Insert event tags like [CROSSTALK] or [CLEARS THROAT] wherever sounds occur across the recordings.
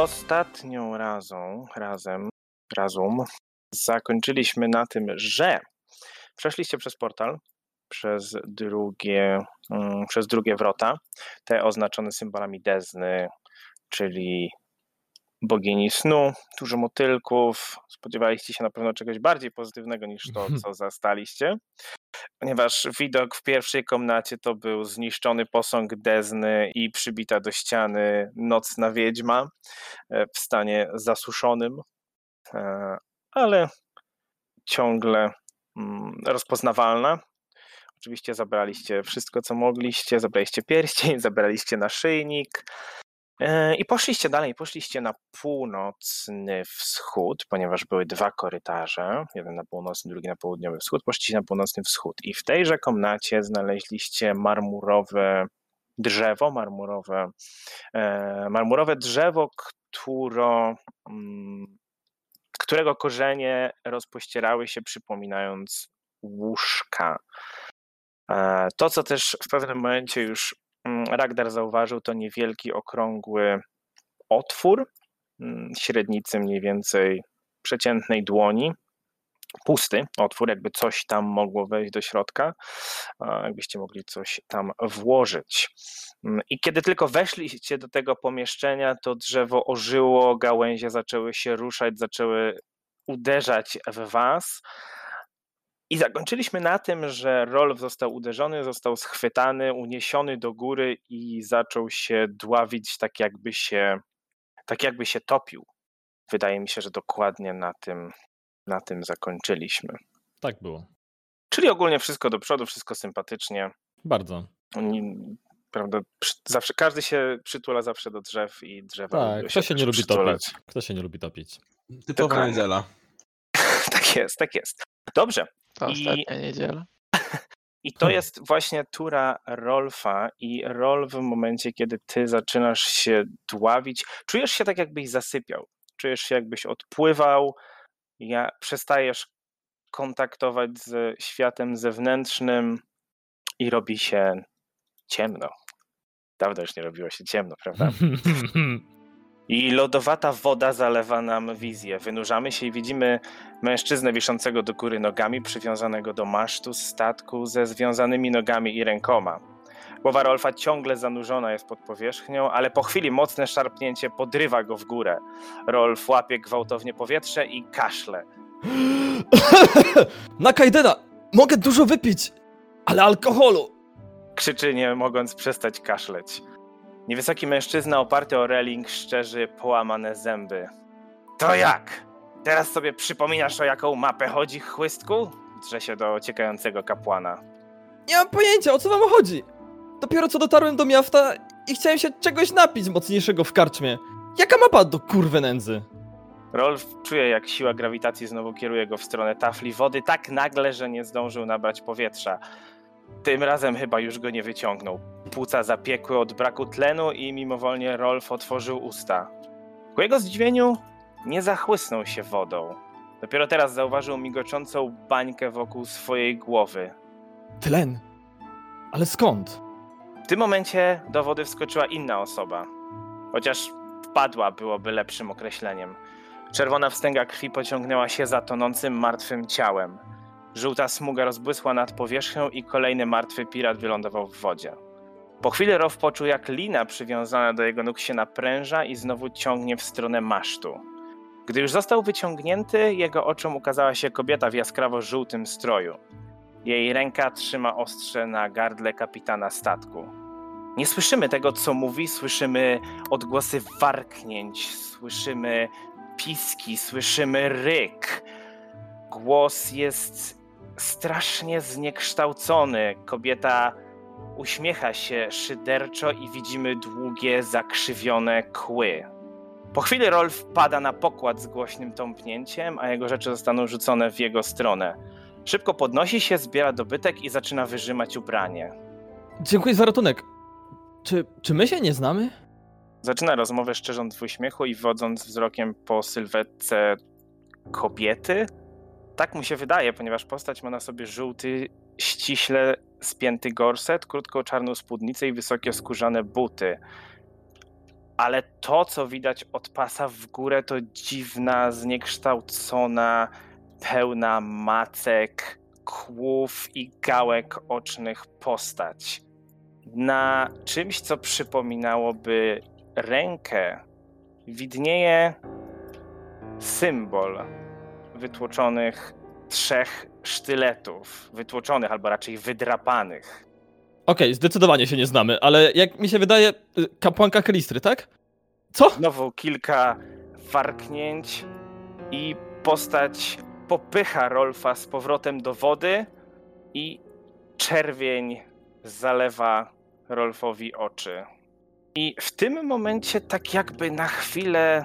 Ostatnią razą, razem, razum, zakończyliśmy na tym, że przeszliście przez portal, przez drugie, mm, przez drugie wrota, te oznaczone symbolami Dezny, czyli bogini snu, dużo motylków. Spodziewaliście się na pewno czegoś bardziej pozytywnego niż to, co zastaliście. Ponieważ widok w pierwszej komnacie to był zniszczony posąg Dezny i przybita do ściany nocna wiedźma e, w stanie zasuszonym, e, ale ciągle mm, rozpoznawalna. Oczywiście zabraliście wszystko, co mogliście, zabraliście pierścień, [LAUGHS] zabraliście naszyjnik, I poszliście dalej, poszliście na północny wschód, ponieważ były dwa korytarze, jeden na północny, drugi na południowy wschód, poszliście na północny wschód i w tejże komnacie znaleźliście marmurowe drzewo, marmurowe, e, marmurowe drzewo, które, mm, którego korzenie rozpościerały się przypominając łóżka. E, to, co też w pewnym momencie już Ragdar zauważył to niewielki, okrągły otwór, mm, średnicy mniej więcej przeciętnej dłoni, pusty otwór, jakby coś tam mogło wejść do środka, jakbyście mogli coś tam włożyć. Mm, I kiedy tylko weszliście do tego pomieszczenia, to drzewo ożyło, gałęzie zaczęły się ruszać, zaczęły uderzać w was. I zakończyliśmy na tym, że Rolf został uderzony, został schwytany, uniesiony do góry i zaczął się dławić tak jakby się, tak jakby się topił. Wydaje mi się, że dokładnie na tym, na tym zakończyliśmy. Tak było. Czyli ogólnie wszystko do przodu, wszystko sympatycznie. Bardzo. Oni, prawda, zawsze, każdy się przytula zawsze do drzew i drzewa. Tak, kto się, się nie lubi przytulać. topić? Kto się nie lubi topić? Typowa niedziela. [LAUGHS] tak jest, tak jest. Dobrze, to I... ostatnia niedziela. [LAUGHS] I to jest właśnie tura Rolfa i Rolf w momencie, kiedy ty zaczynasz się dławić, czujesz się tak jakbyś zasypiał, czujesz się jakbyś odpływał, ja, przestajesz kontaktować z światem zewnętrznym i robi się ciemno. Dawno już nie robiło się ciemno, prawda? [LAUGHS] i lodowata woda zalewa nam wizję. Wynurzamy się i widzimy mężczyznę wiszącego do góry nogami, przywiązanego do masztu statku ze związanymi nogami i rękoma. Głowa Rolfa ciągle zanurzona jest pod powierzchnią, ale po chwili mocne szarpnięcie podrywa go w górę. Rolf łapie gwałtownie powietrze i kaszle. [COUGHS] Na Kajdena! Mogę dużo wypić, ale alkoholu! Krzyczy nie mogąc przestać kaszleć. Niewysoki mężczyzna oparty o reling szczerzy połamane zęby. To jak? Teraz sobie przypominasz o jaką mapę chodzi, chłystku? Drze się do ociekającego kapłana. Nie mam pojęcia, o co wam chodzi. Dopiero co dotarłem do miasta i chciałem się czegoś napić mocniejszego w karczmie. Jaka mapa do kurwy nędzy? Rolf czuje, jak siła grawitacji znowu kieruje go w stronę tafli wody tak nagle, że nie zdążył nabrać powietrza. Tym razem chyba już go nie wyciągnął. Płuca zapiekły od braku tlenu i mimowolnie Rolf otworzył usta. Ku jego zdziwieniu nie zachłysnął się wodą. Dopiero teraz zauważył migoczącą bańkę wokół swojej głowy. Tlen? Ale skąd? W tym momencie do wody wskoczyła inna osoba. Chociaż wpadła byłoby lepszym określeniem. Czerwona wstęga krwi pociągnęła się za tonącym martwym ciałem. Żółta smuga rozbłysła nad powierzchnią i kolejny martwy pirat wylądował w wodzie. Po chwili Row poczuł, jak lina przywiązana do jego nóg się napręża i znowu ciągnie w stronę masztu. Gdy już został wyciągnięty, jego oczom ukazała się kobieta w jaskrawo-żółtym stroju. Jej ręka trzyma ostrze na gardle kapitana statku. Nie słyszymy tego, co mówi, słyszymy odgłosy warknięć, słyszymy piski, słyszymy ryk. Głos jest strasznie zniekształcony. Kobieta uśmiecha się szyderczo i widzimy długie, zakrzywione kły. Po chwili Rolf pada na pokład z głośnym tąpnięciem, a jego rzeczy zostaną rzucone w jego stronę. Szybko podnosi się, zbiera dobytek i zaczyna wyrzymać ubranie. Dziękuję za ratunek. Czy, czy my się nie znamy? Zaczyna rozmowę szczerząc w uśmiechu i wodząc wzrokiem po sylwetce kobiety, tak mu się wydaje, ponieważ postać ma na sobie żółty, ściśle spięty gorset, krótką czarną spódnicę i wysokie skórzane buty. ale to, co widać od pasa w górę, to dziwna, zniekształcona, pełna macek, kłów i gałek ocznych postać. Na czymś, co przypominałoby rękę, widnieje symbol wytłoczonych trzech sztyletów. Wytłoczonych, albo raczej wydrapanych. Okej, zdecydowanie się nie znamy, ale jak mi się wydaje, y, kapłanka Kalistry, tak? Co? Znowu kilka warknięć i postać popycha Rolfa z powrotem do wody i czerwień zalewa Rolfowi oczy. I w tym momencie tak jakby na chwilę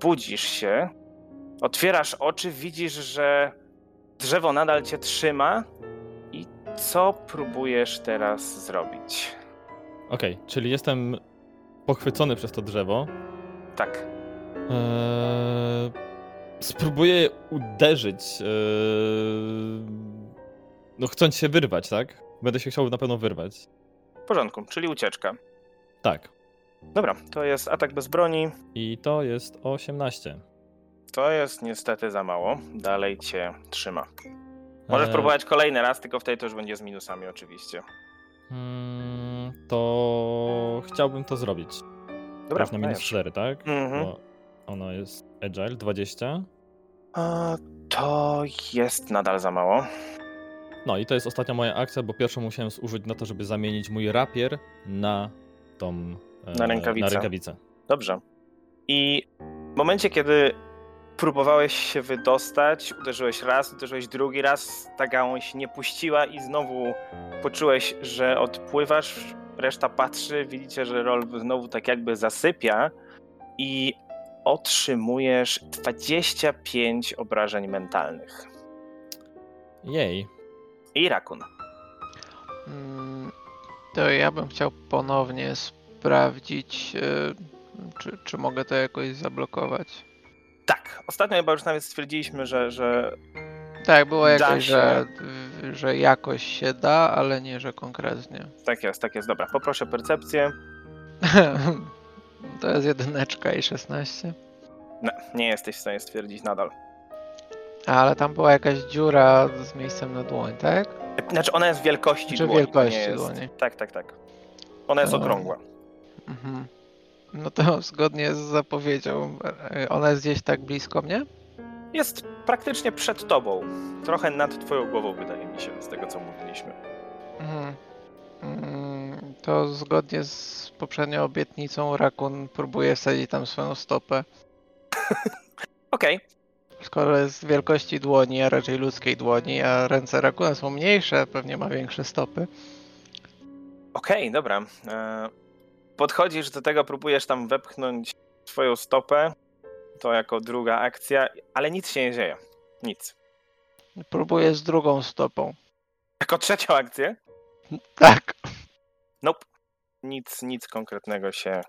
budzisz się, otwierasz oczy, widzisz, że drzewo nadal cię trzyma i co próbujesz teraz zrobić? Okej, czyli jestem pochwycony przez to drzewo. Tak, Eee, spróbuję uderzyć. Eee, no, chcąc się wyrwać, tak? Będę się chciał na pewno wyrwać. w porządku, czyli ucieczka. Tak. Dobra, to jest atak bez broni. I to jest 18. To jest niestety za mało. Dalej cię trzyma. Możesz Eee, próbować kolejny raz, tylko wtedy to już będzie z minusami oczywiście. mm, to chciałbym to zrobić. Dobra, na minus dajesz. 4, tak? Mhm. Bo ono jest agile 20. A, to jest nadal za mało. No i to jest ostatnia moja akcja, bo pierwszą musiałem zużyć na to, żeby zamienić mój rapier na tą. e, Na rękawicę. Na rękawicę. Dobrze. I w momencie, kiedy próbowałeś się wydostać, uderzyłeś raz, uderzyłeś drugi raz, ta gałąź nie puściła i znowu poczułeś, że odpływasz, reszta patrzy, widzicie, że Rolf znowu tak jakby zasypia i otrzymujesz 25 obrażeń mentalnych. Jej. I rakun. Mm, To ja bym chciał ponownie sprawdzić, e, czy, czy mogę to jakoś zablokować. Tak, ostatnio chyba już nawet stwierdziliśmy, że, że Tak, było jakoś, się. że, że jakoś się da, ale nie, że konkretnie. tak jest, tak jest. Dobra, poproszę percepcję. [LAUGHS] To jest jedyneczka i 16. No, nie jesteś w stanie stwierdzić nadal. Ale tam była jakaś dziura z miejscem na dłoń, tak? Znaczy ona jest wielkości Czy dłoni. to wielkości jest... dłoni. Tak, tak, tak. Ona jest okrągła. Mhm. No to [LAUGHS] zgodnie z zapowiedzią, e, ona jest gdzieś tak blisko mnie? Jest praktycznie przed tobą. Trochę nad twoją głową, wydaje mi się, z tego co mówiliśmy. Mhm. Mm, To zgodnie z poprzednią obietnicą Rakun próbuje wsadzić tam swoją stopę. [LAUGHS] Okej, Skoro jest wielkości dłoni, a raczej ludzkiej dłoni, a ręce Rakuna są mniejsze, pewnie ma większe stopy. okej, dobra. E, podchodzisz do tego, próbujesz tam wepchnąć swoją stopę. To jako druga akcja, ale nic się nie dzieje. Nic. Próbuje z drugą stopą. Jako trzecią akcję, Tak. nope. Nic, nic konkretnego się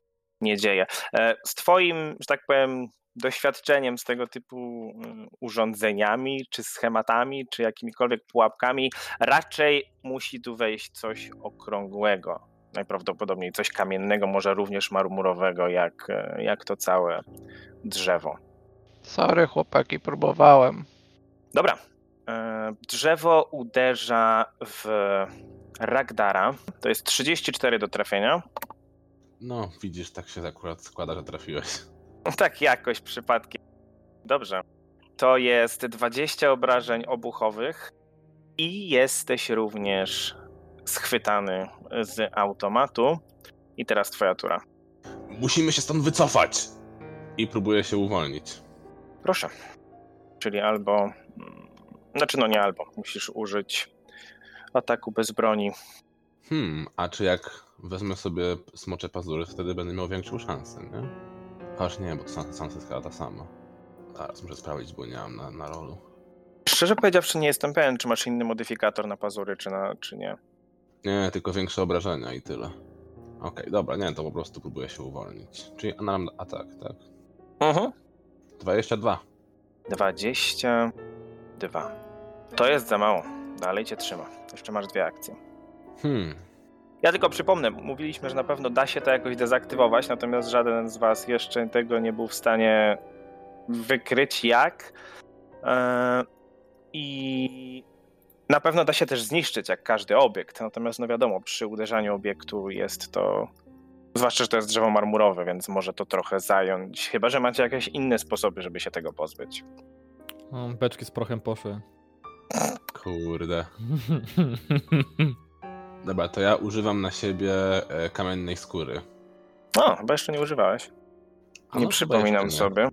nie dzieje. E, Z twoim, że tak powiem, doświadczeniem z tego typu mm, urządzeniami, czy schematami, czy jakimikolwiek pułapkami, raczej musi tu wejść coś okrągłego. Najprawdopodobniej coś kamiennego, może również marmurowego, jak, e, jak to całe drzewo. Sorry chłopaki, próbowałem. Dobra. E, Drzewo uderza w Ragdara. To jest 34 do trafienia. No, widzisz, tak się akurat składa, że trafiłeś. [LAUGHS] Tak jakoś przypadkiem. Dobrze. To jest 20 obrażeń obuchowych i jesteś również schwytany z automatu. I teraz twoja tura. Musimy się stąd wycofać! I próbuję się uwolnić. Proszę. Czyli albo... mm, Znaczy no nie albo. Musisz użyć ataku bez broni. Hmm, a czy jak wezmę sobie smocze pazury, wtedy będę miał większą szansę, nie? Chociaż nie, bo jest chyba ta sama. Zaraz muszę sprawdzić, bo nie mam na, na rolu. Szczerze powiedziawszy nie jestem pewien, czy masz inny modyfikator na pazury, czy, na, czy nie. Nie, tylko większe obrażenia i tyle. Okej, dobra, nie, to po prostu próbuję się uwolnić. Czyli na atak, tak? Mhm. 22. 22. To jest za mało. Dalej cię trzyma. Jeszcze masz dwie akcje. Hmm. Ja tylko przypomnę, mówiliśmy, że na pewno da się to jakoś dezaktywować, natomiast żaden z was jeszcze tego nie był w stanie wykryć jak. E, I na pewno da się też zniszczyć jak każdy obiekt, natomiast no wiadomo, przy uderzaniu obiektu jest to Zwłaszcza, że to jest drzewo marmurowe, więc może to trochę zająć. Chyba, że macie jakieś inne sposoby, żeby się tego pozbyć. Beczki z prochem poszły. Kurde. [LAUGHS] Dobra, to ja używam na siebie e, kamiennej skóry. O, chyba jeszcze nie używałeś. Nie no, przypominam jeszcze sobie.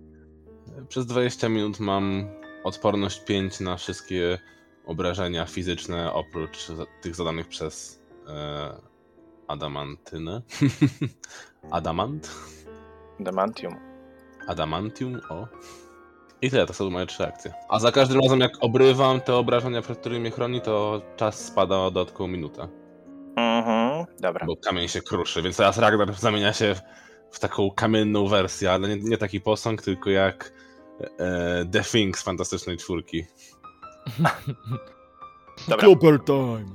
nie. Przez 20 minut mam odporność 5 na wszystkie obrażenia fizyczne, oprócz tych zadanych przez e, adamantynę. [LAUGHS] Adamant? Demantium. Adamantium, o. I tyle, to są moje trzy akcje. A za każdym razem, jak obrywam te obrażenia, przed którymi mnie chroni, to czas spada o dodatkową minutę. Mhm, dobra. Bo kamień się kruszy, więc teraz Ragnar zamienia się w, w taką kamienną wersję, ale nie, nie taki posąg, tylko jak e, The Thing z Fantastycznej Czwórki. [LAUGHS] Dobra. Clopper time!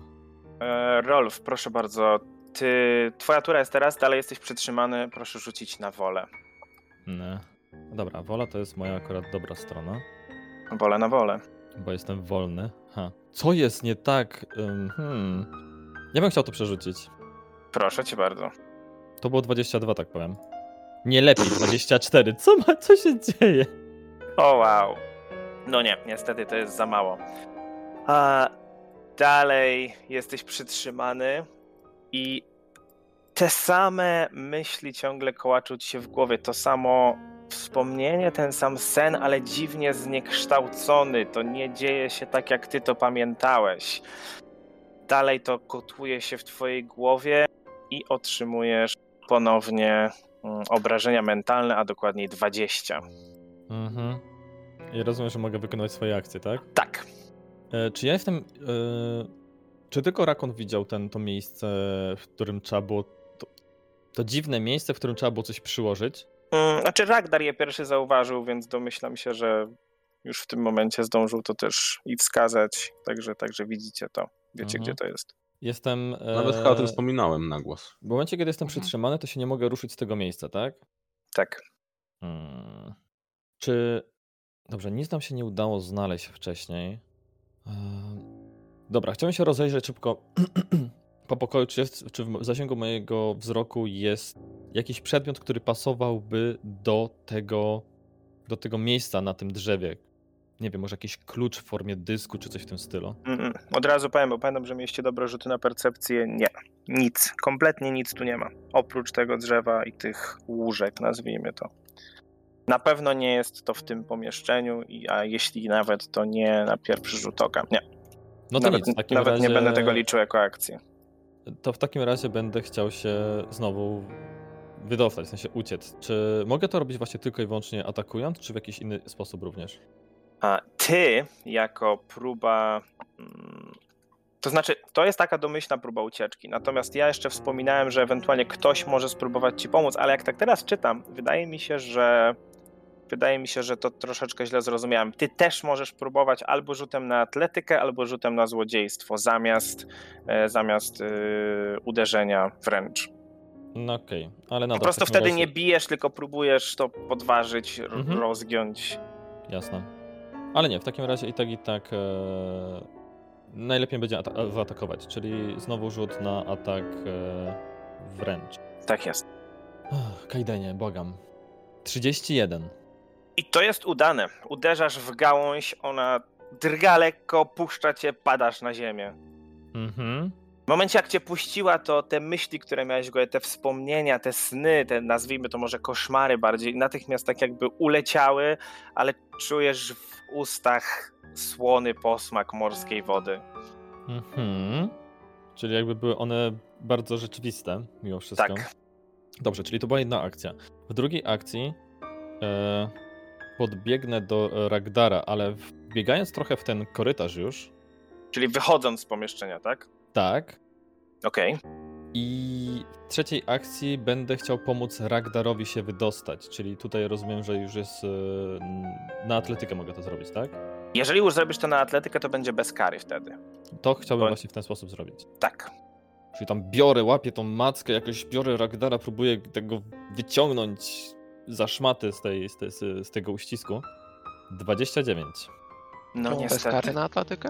E, Rolf, proszę bardzo. Ty, twoja tura jest teraz, dalej jesteś przytrzymany. Proszę rzucić na wolę. Nie. Dobra, wola to jest moja akurat dobra strona, Wolę na wolę. bo jestem wolny. Ha. Co jest nie tak? Hmm. Ja bym chciał to przerzucić. Proszę cię bardzo. To było 22, tak powiem. Nie lepiej, 24. Co ma, co się dzieje? O wow. No nie, niestety to jest za mało. A dalej jesteś przytrzymany i te same myśli ciągle kołaczą ci się w głowie. To samo wspomnienie, ten sam sen, ale dziwnie zniekształcony. To nie dzieje się tak, jak ty to pamiętałeś. Dalej to kotuje się w twojej głowie i otrzymujesz ponownie mm, obrażenia mentalne, a dokładniej 20. Mhm. I rozumiem, że mogę wykonywać swoje akcje, tak? Tak. E, czy ja jestem. E, czy tylko Rakon widział ten, to miejsce, w którym trzeba było. To, to dziwne miejsce, w którym trzeba było coś przyłożyć? Mm, Znaczy Ragdar je pierwszy zauważył, więc domyślam się, że już w tym momencie zdążył to też i wskazać, także, także widzicie to, wiecie Mhm. gdzie to jest. Jestem. E, Nawet chyba o tym wspominałem na głos. W momencie, kiedy jestem Mhm. przytrzymany, to się nie mogę ruszyć z tego miejsca, tak? Tak. Hmm. Czy. Dobrze, nic nam się nie udało znaleźć wcześniej. Ehm, Dobra, chciałem się rozejrzeć szybko [CLEARS THROAT] po pokoju, czy, jest, czy w zasięgu mojego wzroku jest jakiś przedmiot, który pasowałby do tego, do tego miejsca na tym drzewie. Nie wiem, może jakiś klucz w formie dysku, czy coś w tym stylu. Mm, Od razu powiem, bo pamiętam, że mieliście dobre rzuty na percepcję. Nie, nic, kompletnie nic tu nie ma. Oprócz tego drzewa i tych łóżek, nazwijmy to. Na pewno nie jest to w tym pomieszczeniu, i- a jeśli nawet, to nie na pierwszy rzut oka. Nie, No to nawet, nic, nawet razie, nie będę tego liczył jako akcję. To w takim razie będę chciał się znowu wydostać, w sensie uciec. Czy mogę to robić właśnie tylko i wyłącznie atakując, czy w jakiś inny sposób również? A ty, jako próba. mm, To znaczy, to jest taka domyślna próba ucieczki. Natomiast ja jeszcze wspominałem, że ewentualnie ktoś może spróbować ci pomóc, ale jak tak teraz czytam, wydaje mi się, że. Wydaje mi się, że to troszeczkę źle zrozumiałem. Ty też możesz próbować albo rzutem na atletykę, albo rzutem na złodziejstwo, zamiast, e, zamiast e, uderzenia wręcz. No okej, ale nadal Po prostu wtedy razie... nie bijesz, tylko próbujesz to podważyć, Mhm. rozgiąć. Jasne. Ale nie, w takim razie i tak, i tak e... najlepiej będzie ata- zaatakować, czyli znowu rzut na atak e... wręcz. Tak jest. Kajdenie, błagam. 31. I to jest udane. Uderzasz w gałąź, ona drga lekko, puszcza cię, padasz na ziemię. Mhm. W momencie jak cię puściła, to te myśli, które miałeś w głowie, te wspomnienia, te sny, te nazwijmy to może koszmary bardziej, natychmiast tak jakby uleciały, ale czujesz w ustach słony posmak morskiej wody. Mhm. Czyli jakby były one bardzo rzeczywiste, mimo wszystko. Tak. Dobrze, czyli to była jedna akcja. W drugiej akcji e, podbiegnę do e, Ragdara, ale biegając trochę w ten korytarz już, Czyli wychodząc z pomieszczenia, tak? tak, Okej. i w trzeciej akcji będę chciał pomóc Ragdarowi się wydostać, czyli tutaj rozumiem, że już jest e, na atletykę mogę to zrobić, tak? Jeżeli już zrobisz to na atletykę, to będzie bez kary wtedy. To chciałbym Bo- właśnie w ten sposób zrobić. Tak. Czyli tam biorę, łapię tą mackę, jakoś biorę Ragdara, próbuję tego wyciągnąć za szmaty z, tej, z, tej, z tego uścisku. 29. No bez niestety. kary na atletykę?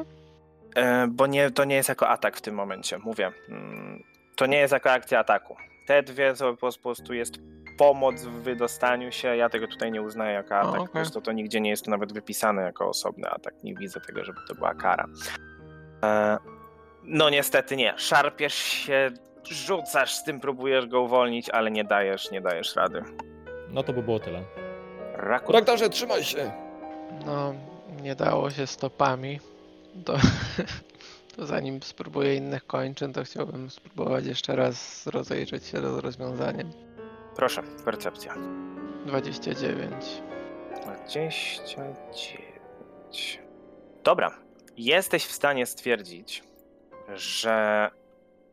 E, bo nie, to nie jest jako atak w tym momencie, mówię. Mm, To nie jest jako akcja ataku. Te dwie to po prostu jest pomoc w wydostaniu się. Ja tego tutaj nie uznaję jako atak. okej. Po prostu to nigdzie nie jest to nawet wypisane jako osobny atak. Nie widzę tego, żeby to była kara. E, No niestety nie. Szarpiesz się, rzucasz z tym, próbujesz go uwolnić, ale nie dajesz, nie dajesz rady. No to by było tyle. Rakun. Ragdarze, trzymaj się! No, nie dało się stopami. To, [LAUGHS] to zanim spróbuję innych kończyn, to chciałbym spróbować jeszcze raz rozejrzeć się z rozwiązaniem. Proszę, percepcja. 29. 29. Dobra. Jesteś w stanie stwierdzić, że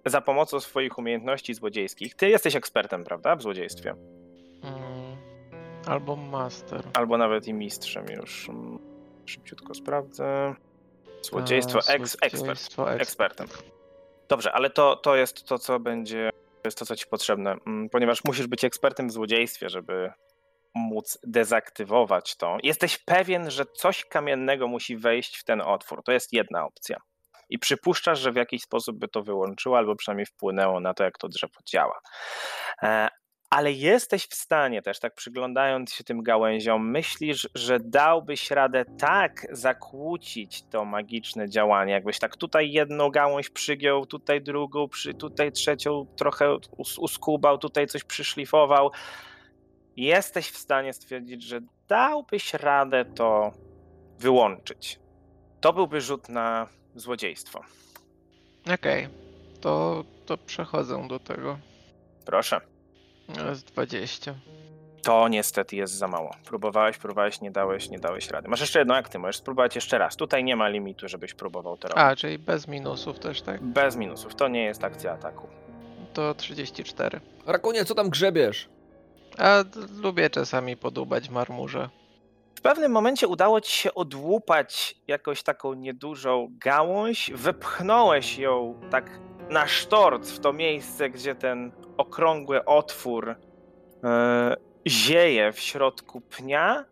za pomocą swoich umiejętności złodziejskich, ty jesteś ekspertem, prawda, w złodziejstwie? Albo master. Albo nawet i mistrzem już. Szybciutko sprawdzę. Złodziejstwo, A, eks, ekspert. Ekspertem. Dobrze, ale to, to jest to, co będzie, to jest to, co ci potrzebne, mm, ponieważ musisz być ekspertem w złodziejstwie, żeby móc dezaktywować to. Jesteś pewien, że coś kamiennego musi wejść w ten otwór. To jest jedna opcja. I przypuszczasz, że w jakiś sposób by to wyłączyło, albo przynajmniej wpłynęło na to, jak to drzewo działa. Ale jesteś w stanie też, tak przyglądając się tym gałęziom, myślisz, że dałbyś radę tak zakłócić to magiczne działanie, jakbyś tak tutaj jedną gałąź przygiął, tutaj drugą, przy, tutaj trzecią trochę us- uskubał, tutaj coś przyszlifował. Jesteś w stanie stwierdzić, że dałbyś radę to wyłączyć. To byłby rzut na złodziejstwo. Okej, to, to przechodzę do tego. Proszę. Jest 20. To niestety jest za mało. Próbowałeś, próbowałeś, nie dałeś, nie dałeś rady. Masz jeszcze jedną akcję, możesz spróbować jeszcze raz. Tutaj nie ma limitu, żebyś próbował to robić. A, czyli bez minusów też, tak? Bez minusów. To nie jest akcja ataku. To 34. Rakunie, co tam grzebiesz? A lubię czasami podubać w marmurze. W pewnym momencie udało ci się odłupać jakąś taką niedużą gałąź, wepchnąłeś ją tak na sztorc w to miejsce, gdzie ten okrągły otwór e, zieje w środku pnia.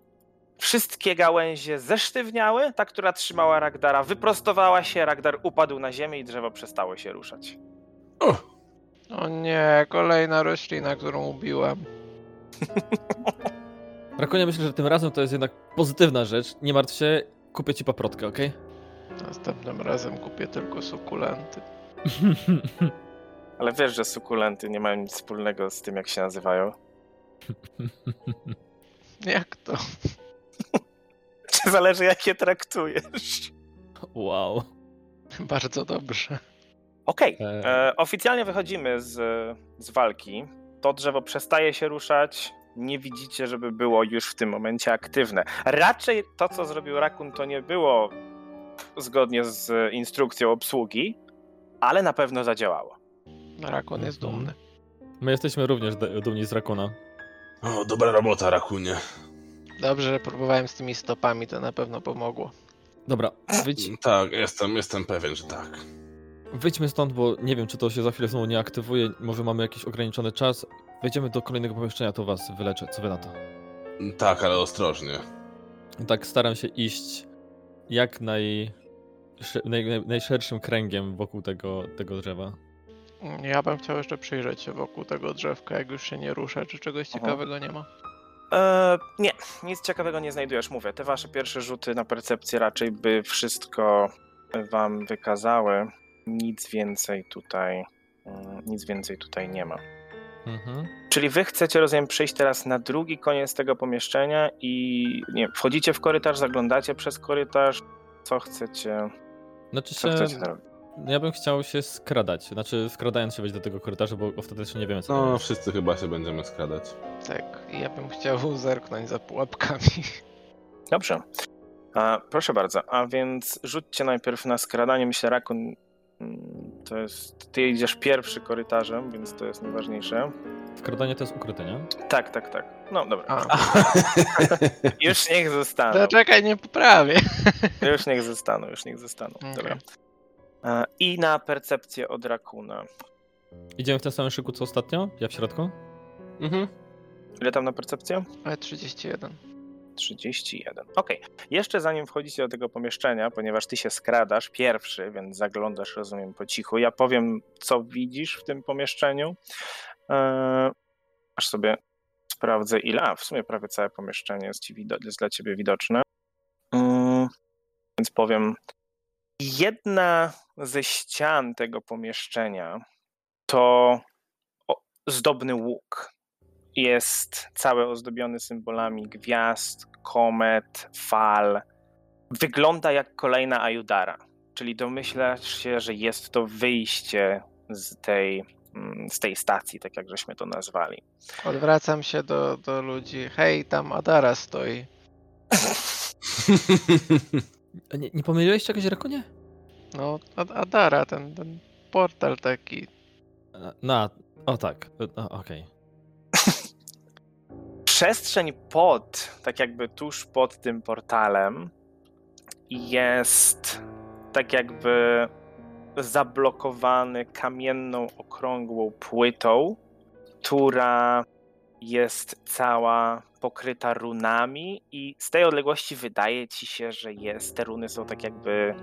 Wszystkie gałęzie zesztywniały, ta, która trzymała Ragdara, wyprostowała się, Ragdar upadł na ziemię i drzewo przestało się ruszać. O, O nie, kolejna roślina, którą ubiłem. [LAUGHS] Rakunie, myślę, że tym razem to jest jednak pozytywna rzecz. Nie martw się, kupię ci paprotkę, okej? Następnym razem kupię tylko sukulenty. [LAUGHS] Ale wiesz, że sukulenty nie mają nic wspólnego z tym, jak się nazywają. [LAUGHS] Jak to? [LAUGHS] Czy zależy, jak je traktujesz? wow. [LAUGHS] Bardzo dobrze. Okej, E. e, oficjalnie wychodzimy z, z walki. To drzewo przestaje się ruszać. Nie widzicie, żeby było już w tym momencie aktywne. Raczej to, co zrobił Rakun, to nie było zgodnie z instrukcją obsługi, ale na pewno zadziałało. Rakon jest Mhm. dumny. My jesteśmy również dumni z Rakuna. o, dobra robota, Rakunie. Dobrze, że próbowałem z tymi stopami, to na pewno pomogło. Dobra, wyjdź, Tak, jestem, jestem pewien, że tak. wyjdźmy stąd, bo nie wiem, czy to się za chwilę znowu nie aktywuje. Może mamy jakiś ograniczony czas. Wejdziemy do kolejnego pomieszczenia, to was wyleczę. Co wy na to? Tak, ale ostrożnie. Tak staram się iść jak naj, naj, najszerszym kręgiem wokół tego, tego drzewa. Ja bym chciał jeszcze przyjrzeć się wokół tego drzewka, jak już się nie rusza, czy czegoś Aha. ciekawego nie ma. E, nie, nic ciekawego nie znajdujesz, mówię. Te wasze pierwsze rzuty na percepcję raczej by wszystko wam wykazały. Nic więcej tutaj, mm, nic więcej tutaj nie ma. Mhm. Czyli wy chcecie, rozumiem, przyjść teraz na drugi koniec tego pomieszczenia i nie, wchodzicie w korytarz, zaglądacie przez korytarz. Co chcecie, Znaczy co się, chcecie zrobić? Ja bym chciał się skradać. Znaczy skradając się wejść do tego korytarza, bo ostatecznie nie wiemy co No, wszyscy chyba się będziemy skradać. Tak, i ja bym chciał [LAUGHS] zerknąć za pułapkami. Dobrze. A, proszę bardzo, a więc rzućcie najpierw na skradanie. Myślę, Rakun, mm, to jest. Ty idziesz pierwszy korytarzem, więc to jest najważniejsze. Skradanie to jest ukryte, nie? Tak, tak, tak. No dobra. [LAUGHS] Już niech zostaną. to czekaj, nie poprawię. Już niech zostaną, już niech zostaną. [LAUGHS] Okej. Dobra. E, I na percepcję od Rakuna. Idziemy w tym samym szyku co ostatnio? Ja w środku? Mhm. Ile tam na percepcję? Ale 31. 31. Okej. Jeszcze zanim wchodzicie do tego pomieszczenia, ponieważ ty się skradasz pierwszy, więc zaglądasz, rozumiem, po cichu. Ja powiem, co widzisz w tym pomieszczeniu. Eee, aż sobie sprawdzę, ile. A, w sumie prawie całe pomieszczenie jest, ci wido- jest dla ciebie widoczne. Mm, więc powiem. Jedna ze ścian tego pomieszczenia to zdobny łuk jest cały ozdobiony symbolami gwiazd, komet, fal. Wygląda jak kolejna Ajudara, czyli domyślasz się, że jest to wyjście z tej, mm, z tej stacji, tak jak żeśmy to nazwali. Odwracam się do, do ludzi. Hej, tam Adara stoi. [LAUGHS] Nie, nie pomyliłeś czegoś, Rakonie? No, Ad- Adara, ten, ten portal taki. Na, o tak, okej. [LAUGHS] Przestrzeń pod, tak jakby tuż pod tym portalem, jest tak jakby zablokowany kamienną, okrągłą płytą, która jest cała pokryta runami i z tej odległości wydaje ci się, że jest, te runy są tak jakby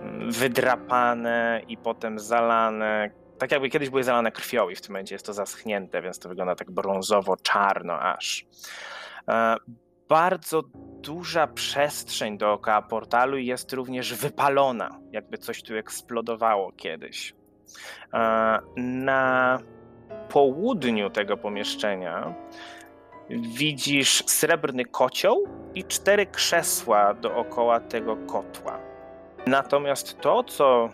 mm, wydrapane i potem zalane, tak jakby kiedyś były zalane krwią i w tym momencie jest to zaschnięte, więc to wygląda tak brązowo-czarno aż. E, Bardzo duża przestrzeń dookoła portalu jest również wypalona, jakby coś tu eksplodowało kiedyś. E, Na południu tego pomieszczenia widzisz srebrny kocioł i cztery krzesła dookoła tego kotła. Natomiast to, co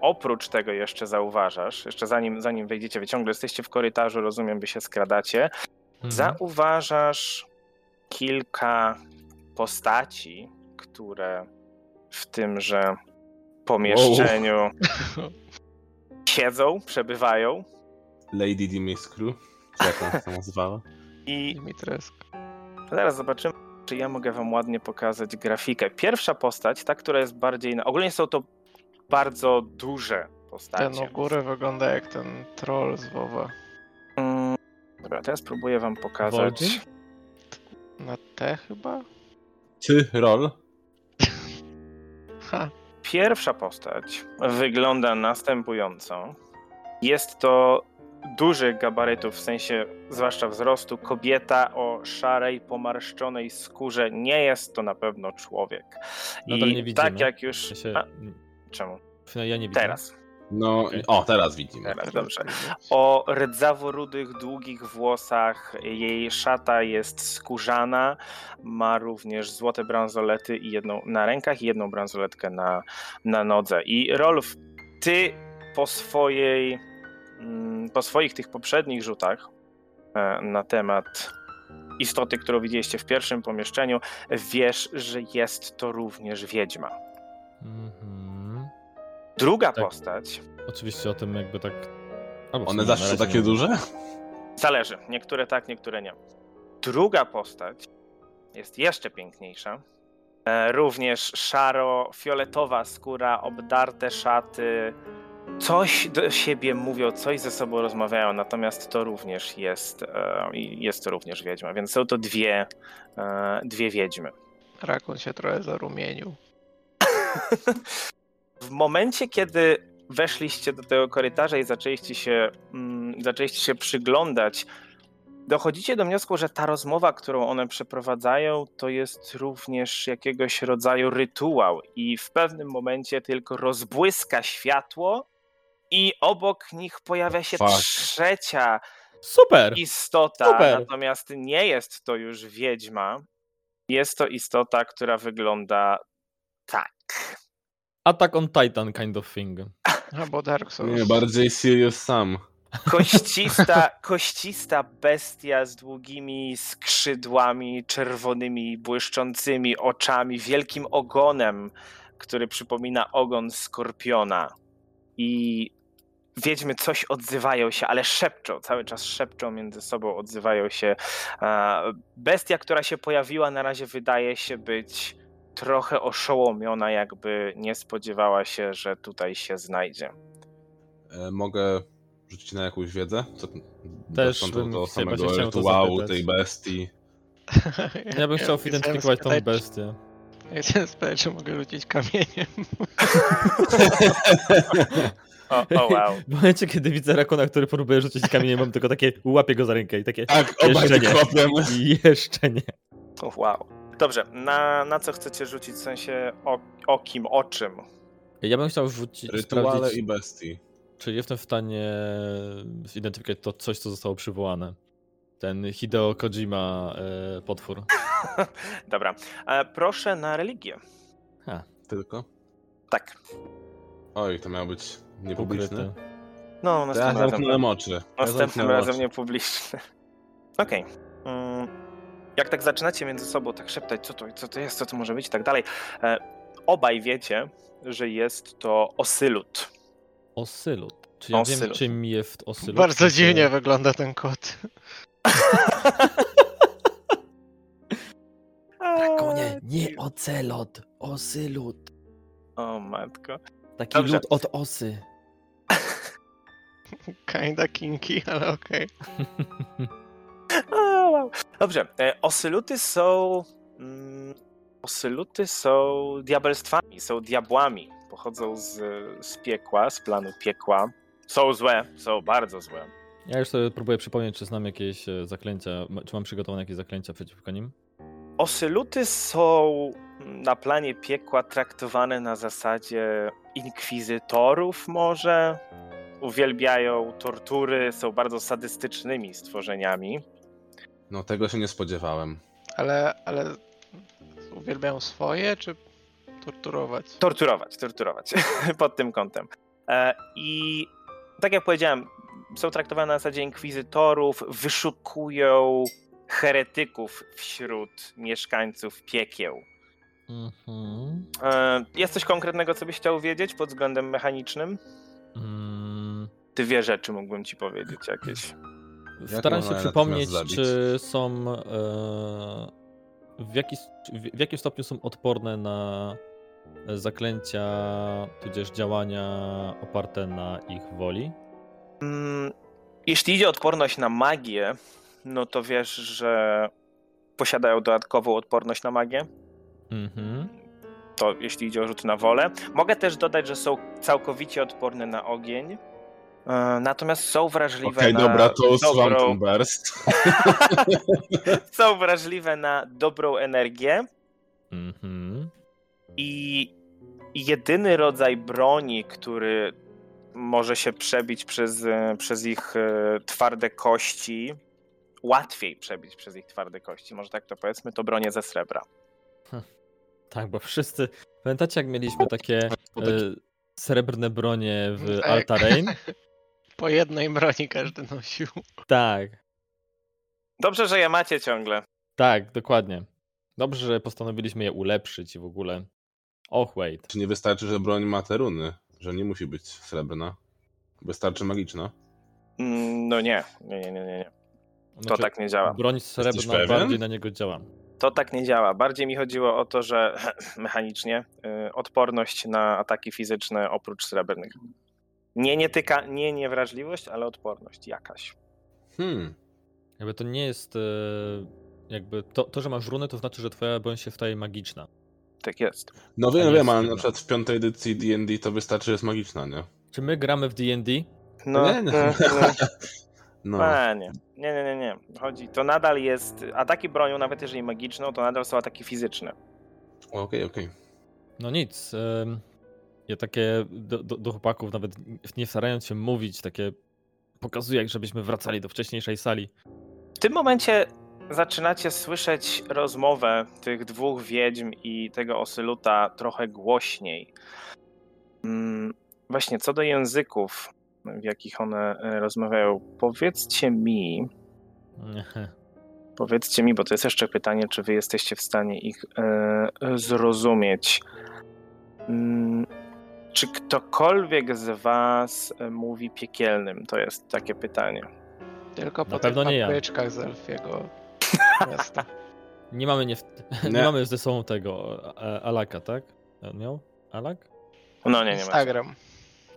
oprócz tego jeszcze zauważasz, jeszcze zanim, zanim wejdziecie, wy ciągle jesteście w korytarzu, rozumiem, wy się skradacie, Mhm. zauważasz kilka postaci, które w tymże pomieszczeniu [LAUGHS] siedzą, przebywają Lady Dimitru, czy jak ona się nazywała? i Dimitrescu. Zaraz zobaczymy, czy ja mogę wam ładnie pokazać grafikę. Pierwsza postać, ta, która jest bardziej. Na... Ogólnie są to bardzo duże Ten u postacie. góry wygląda jak ten troll z WoWa. Mm, Dobra, teraz spróbuję wam pokazać. Vol'jin? Na T chyba? Ty, Rol? Ha, Pierwsza postać wygląda następująco. Jest to duży gabarytów, w sensie zwłaszcza wzrostu, kobieta o szarej, pomarszczonej skórze. Nie jest to na pewno człowiek. Nadal I nie widzimy. tak jak już. Ja, się, A, czemu? ja nie widzę. Teraz. No, o, teraz widzimy. Teraz, dobrze. o rdzawo-rudych, długich włosach. Jej szata jest skórzana, ma również złote bransolety i jedną na rękach i jedną bransoletkę na, na nodze. I Rolf, ty po swojej, po swoich tych poprzednich rzutach e, na temat istoty, którą widzieliście w pierwszym pomieszczeniu, wiesz, że jest to również wiedźma. Mhm. Druga Tak. postać Oczywiście o tym jakby tak... Albo One zawsze są takie nie. duże? Zależy. Niektóre tak, niektóre nie. Druga postać jest jeszcze piękniejsza. E, Również szaro-fioletowa skóra, obdarte szaty. Coś do siebie mówią, coś ze sobą rozmawiają, natomiast to również jest, e, jest to również wiedźma, więc są to dwie, e, dwie wiedźmy. Rakun się trochę zarumienił. [LAUGHS] W momencie, kiedy weszliście do tego korytarza i zaczęliście się, mm, zaczęliście się przyglądać, dochodzicie do wniosku, że ta rozmowa, którą one przeprowadzają, to jest również jakiegoś rodzaju rytuał i w pewnym momencie tylko rozbłyska światło i obok nich pojawia się Fuck. trzecia Super! istota, Super. natomiast nie jest to już wiedźma. Jest to istota, która wygląda tak. Attack on Titan kind of thing. Albo Dark Souls. Nie, bardziej Sirius Sam. Koścista, [LAUGHS] koścista bestia z długimi skrzydłami, czerwonymi, błyszczącymi oczami, wielkim ogonem, który przypomina ogon skorpiona. I wiedźmy coś odzywają się, ale szepczą, cały czas szepczą między sobą, odzywają się. Bestia, która się pojawiła, na razie wydaje się być trochę oszołomiona, jakby nie spodziewała się, że tutaj się znajdzie. E, mogę rzucić na jakąś wiedzę? Co, Też bym do samego rytuału tej bestii. [LAUGHS] Ja bym chciał chciałem zidentyfikować tą bestię. Ja chciałem spytać, czy mogę rzucić kamieniem. [LAUGHS] O, o wow. W momencie, kiedy widzę rakona, który próbuje rzucić kamieniem, mam tylko takie, łapię go za rękę i takie, Tak, Jeszcze nie. jeszcze nie. O, wow. Dobrze, na, na co chcecie rzucić, w sensie o, o kim, o czym? Ja bym chciał rzucić, Rytuale i bestii. czy jestem w stanie zidentyfikować to coś, co zostało przywołane. Ten Hideo Kojima e, potwór. [LAUGHS] Dobra, e, proszę na religię. Ha, Tylko? Tak. Oj, to miało być niepubliczne. No, To ja następnym razem. zamknąłem oczy. Następnym razem oczy. nie publiczny. [LAUGHS] Okej. Mm, Jak tak zaczynacie między sobą tak szeptać, co to, co to jest, co to może być i tak dalej, e, obaj wiecie, że jest to osylut. Osylut. Czy ja wiem, Osylut. czym jest osylut? Bardzo dziwnie wygląda ten kot. [LAUGHS] Drakonie, nie ocelot, osylut. O matko. Taki Dobrze. lód od osy. [LAUGHS] Kinda kinky, ale okej. O, [LAUGHS] wow. Dobrze, e, osyluty są... Mm, osyluty są diabelstwami, są diabłami. Pochodzą z, z piekła, z planu piekła. Są złe, są bardzo złe. Ja już sobie próbuję przypomnieć, czy znam jakieś e, zaklęcia, czy mam przygotowane jakieś zaklęcia przeciwko nim. Osyluty są na planie piekła traktowane na zasadzie inkwizytorów może. Uwielbiają tortury, są bardzo sadystycznymi stworzeniami. No tego się nie spodziewałem. Ale, ale uwielbiają swoje, czy torturować? Torturować, torturować [LAUGHS] pod tym kątem. E, I tak jak powiedziałem, są traktowane na zasadzie inkwizytorów, wyszukują heretyków wśród mieszkańców piekieł. Mhm. E, Jest coś konkretnego, co byś chciał wiedzieć pod względem mechanicznym? Mm, Dwie rzeczy mógłbym ci powiedzieć jakieś. Staram się przypomnieć, czy są. E, w, jaki, w jakim stopniu są odporne na zaklęcia, tudzież działania oparte na ich woli. Mm, Jeśli idzie o odporność na magię, no to wiesz, że posiadają dodatkową odporność na magię. Mhm. To jeśli idzie o rzuty na wolę. Mogę też dodać, że są całkowicie odporne na ogień. E, Natomiast są wrażliwe Okej, na dobra, to dobrą, burst. [LAUGHS] są wrażliwe na dobrą energię Mhm. i jedyny rodzaj broni, który może się przebić przez, e, przez ich e, twarde kości, łatwiej przebić przez ich twarde kości, może tak to powiedzmy, to bronie ze srebra. Tak, bo wszyscy. Pamiętacie, jak mieliśmy takie [LAUGHS] e, srebrne bronie w [LAUGHS] Tak. Altarain? [LAUGHS] Po jednej broni każdy nosił. Tak, Dobrze, że je macie ciągle. tak, dokładnie. Dobrze, że postanowiliśmy je ulepszyć i w ogóle. Och, wait. Czy nie wystarczy, że broń ma te runy? Że nie musi być srebrna? Wystarczy magiczna? Mm, No nie, nie, nie, nie, nie. Nie. To Znaczy, tak nie działa. Broń srebrna bardziej na niego działa. To tak nie działa. Bardziej mi chodziło o to, że [CLEARS THROAT] mechanicznie y, odporność na ataki fizyczne oprócz srebrnych. Nie, nie tyka, nie niewrażliwość, ale odporność jakaś. Hmm. Jakby to nie jest. e, Jakby to, to, że masz runy, to znaczy, że twoja broń się staje magiczna. Tak jest. No wiem, nie wiem, ale na przykład w piątej edycji D&D to wystarczy, że jest magiczna, nie? Czy my gramy w DD? No, Nie, nie. no, no. [LAUGHS] No. A, nie. Nie, nie, nie, nie. Chodzi, to nadal jest. Ataki bronią, nawet jeżeli magiczną, to nadal są ataki fizyczne. Okej, okej. No nic. Ja takie do, do, do chłopaków, nawet nie starając się mówić, takie pokazuję, jak żebyśmy wracali do wcześniejszej sali. W tym momencie zaczynacie słyszeć rozmowę tych dwóch wiedźm i tego osyluta trochę głośniej. Mm, Właśnie co do języków, w jakich one e, rozmawiają, powiedzcie mi, powiedzcie mi, bo to jest jeszcze pytanie, czy wy jesteście w stanie ich e, zrozumieć. Mm, Czy ktokolwiek z was e, mówi piekielnym? To jest takie pytanie. Tylko Na po pewno tych nie ja. papryczkach z elfiego [LAUGHS] miasta. Nie mamy nie, w... [LAUGHS] nie. Nie. mamy ze sobą tego e, Alaka, tak? On miał? Alak? No nie, nie ma. Instagram.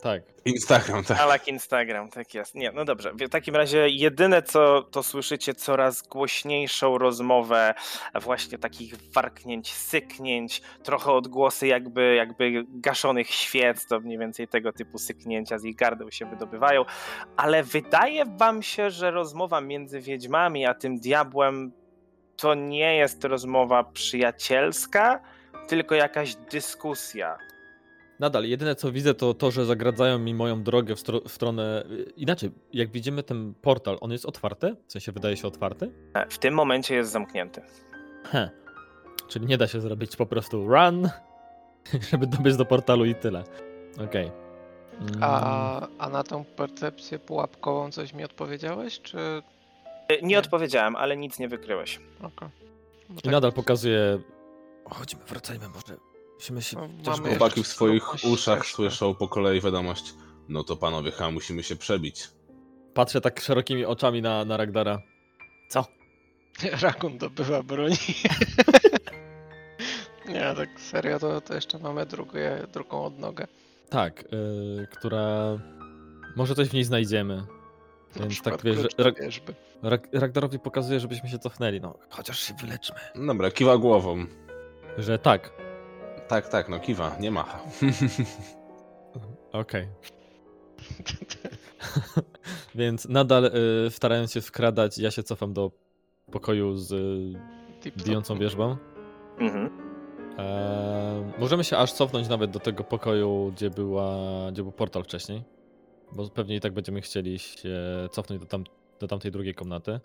Tak. Instagram, tak. Alak Instagram, tak jest. Nie, no dobrze. W takim razie jedyne co to słyszycie coraz głośniejszą rozmowę właśnie takich warknięć, syknięć, trochę odgłosy jakby, jakby gaszonych świec, to mniej więcej tego typu syknięcia z ich gardeł się wydobywają, ale wydaje wam się, że rozmowa między wiedźmami a tym diabłem to nie jest rozmowa przyjacielska, tylko jakaś dyskusja. Nadal, jedyne co widzę to to, że zagradzają mi moją drogę w, stro- w stronę... Inaczej, jak widzimy ten portal, on jest otwarty? W sensie wydaje się otwarty? E, W tym momencie jest zamknięty. He. Czyli nie da się zrobić po prostu run, [LAUGHS] żeby dobiec do portalu i tyle. Okej. Mm, A, a na tą percepcję pułapkową coś mi odpowiedziałeś, czy... E, Nie odpowiedziałem, ale nic nie wykryłeś. Okej. Bo I tak- nadal pokazuje... Chodźmy, wracajmy może. Musimy się... No, chociaż mamy wyjść. Chłopaki w swoich uszach ścieżkę. słyszą po kolei wiadomość. No to panowie, chyba musimy się przebić. Patrzę tak szerokimi oczami na, na Ragdara. Co? [LAUGHS] Rakun dobywa broni. [LAUGHS] Nie, tak serio, to, to jeszcze mamy drugie, drugą odnogę. Tak, y, która... Może coś w niej znajdziemy. Na Więc tak wiesz, Rag-. Rag- Ragdarowi pokazuje, żebyśmy się cofnęli. No, chociaż się wyleczmy. Dobra, kiwa głową. Że tak. Tak, tak, no kiwa, nie macha. [LAUGHS] Okej. [LAUGHS] Więc nadal y, starając się skradać, ja się cofam do pokoju z y, bijącą wierzbą. Mhm. Eee, możemy się aż cofnąć nawet do tego pokoju, gdzie, była, gdzie był portal wcześniej. Bo pewnie i tak będziemy chcieli się cofnąć do, tam, do tamtej drugiej komnaty.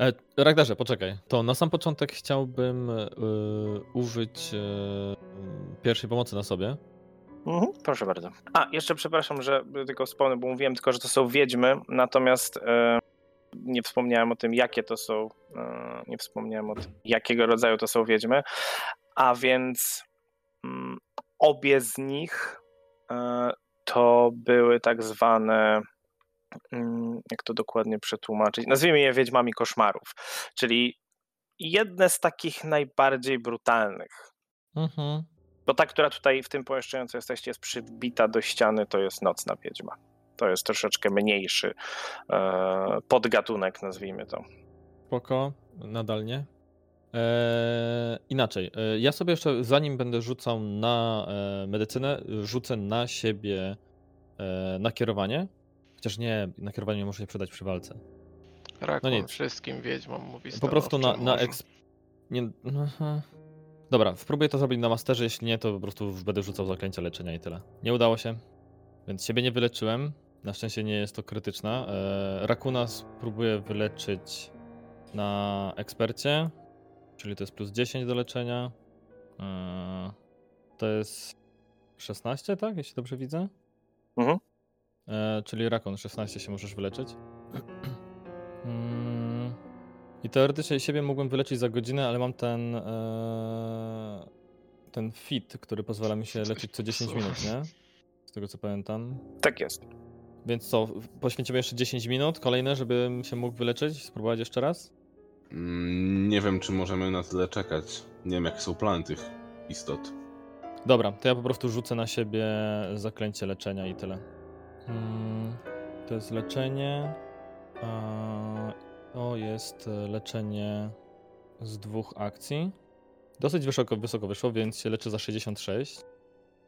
E, Ragdarze, poczekaj. To na sam początek chciałbym y, użyć y, pierwszej pomocy na sobie. Mhm, proszę bardzo. A, jeszcze przepraszam, że tylko wspomnę, bo mówiłem tylko, że to są wiedźmy, natomiast e, nie wspomniałem o tym, jakie to są, e, nie wspomniałem o tym, jakiego rodzaju to są wiedźmy, a więc mm, obie z nich e, to były tak zwane, jak to dokładnie przetłumaczyć, nazwijmy je wiedźmami koszmarów, czyli jedne z takich najbardziej brutalnych. Mhm. Bo ta, która tutaj w tym pomieszczeniu, co jesteście, jest przybita do ściany, to jest nocna wiedźma. To jest troszeczkę mniejszy e, podgatunek, nazwijmy to. Spoko, nadal nie. Eee, inaczej, e, ja sobie jeszcze, zanim będę rzucał na e, medycynę, rzucę na siebie e, nakierowanie. Chociaż nie, nakierowanie może się przydać przy walce. Rakun no nic. wszystkim wiedźmom mówi Po prostu na, na eks... Nie, aha. Dobra, spróbuję to zrobić na masterze, jeśli nie, to po prostu będę rzucał zaklęcia leczenia i tyle. Nie udało się, więc siebie nie wyleczyłem. Na szczęście nie jest to krytyczna. E, Rakuna spróbuję wyleczyć na ekspercie, czyli to jest plus 10 do leczenia. E, to jest 16, tak? Jeśli dobrze widzę. Mhm. E, czyli Rakun 16 się możesz wyleczyć. Mm, I teoretycznie siebie mógłbym wyleczyć za godzinę, ale mam ten e, ten fit, który pozwala mi się leczyć co 10 popsuło. minut, nie? Z tego co pamiętam. Tak jest. Więc co, poświęcimy jeszcze 10 minut kolejne, żebym się mógł wyleczyć? Spróbować jeszcze raz? Mm, Nie wiem, czy możemy na tyle czekać. Nie wiem, jakie są plany tych istot. Dobra, to ja po prostu rzucę na siebie zaklęcie leczenia i tyle. Mm, to jest leczenie. To jest e, leczenie z dwóch akcji. Dosyć wysoko, wysoko wyszło, więc się leczę za 66.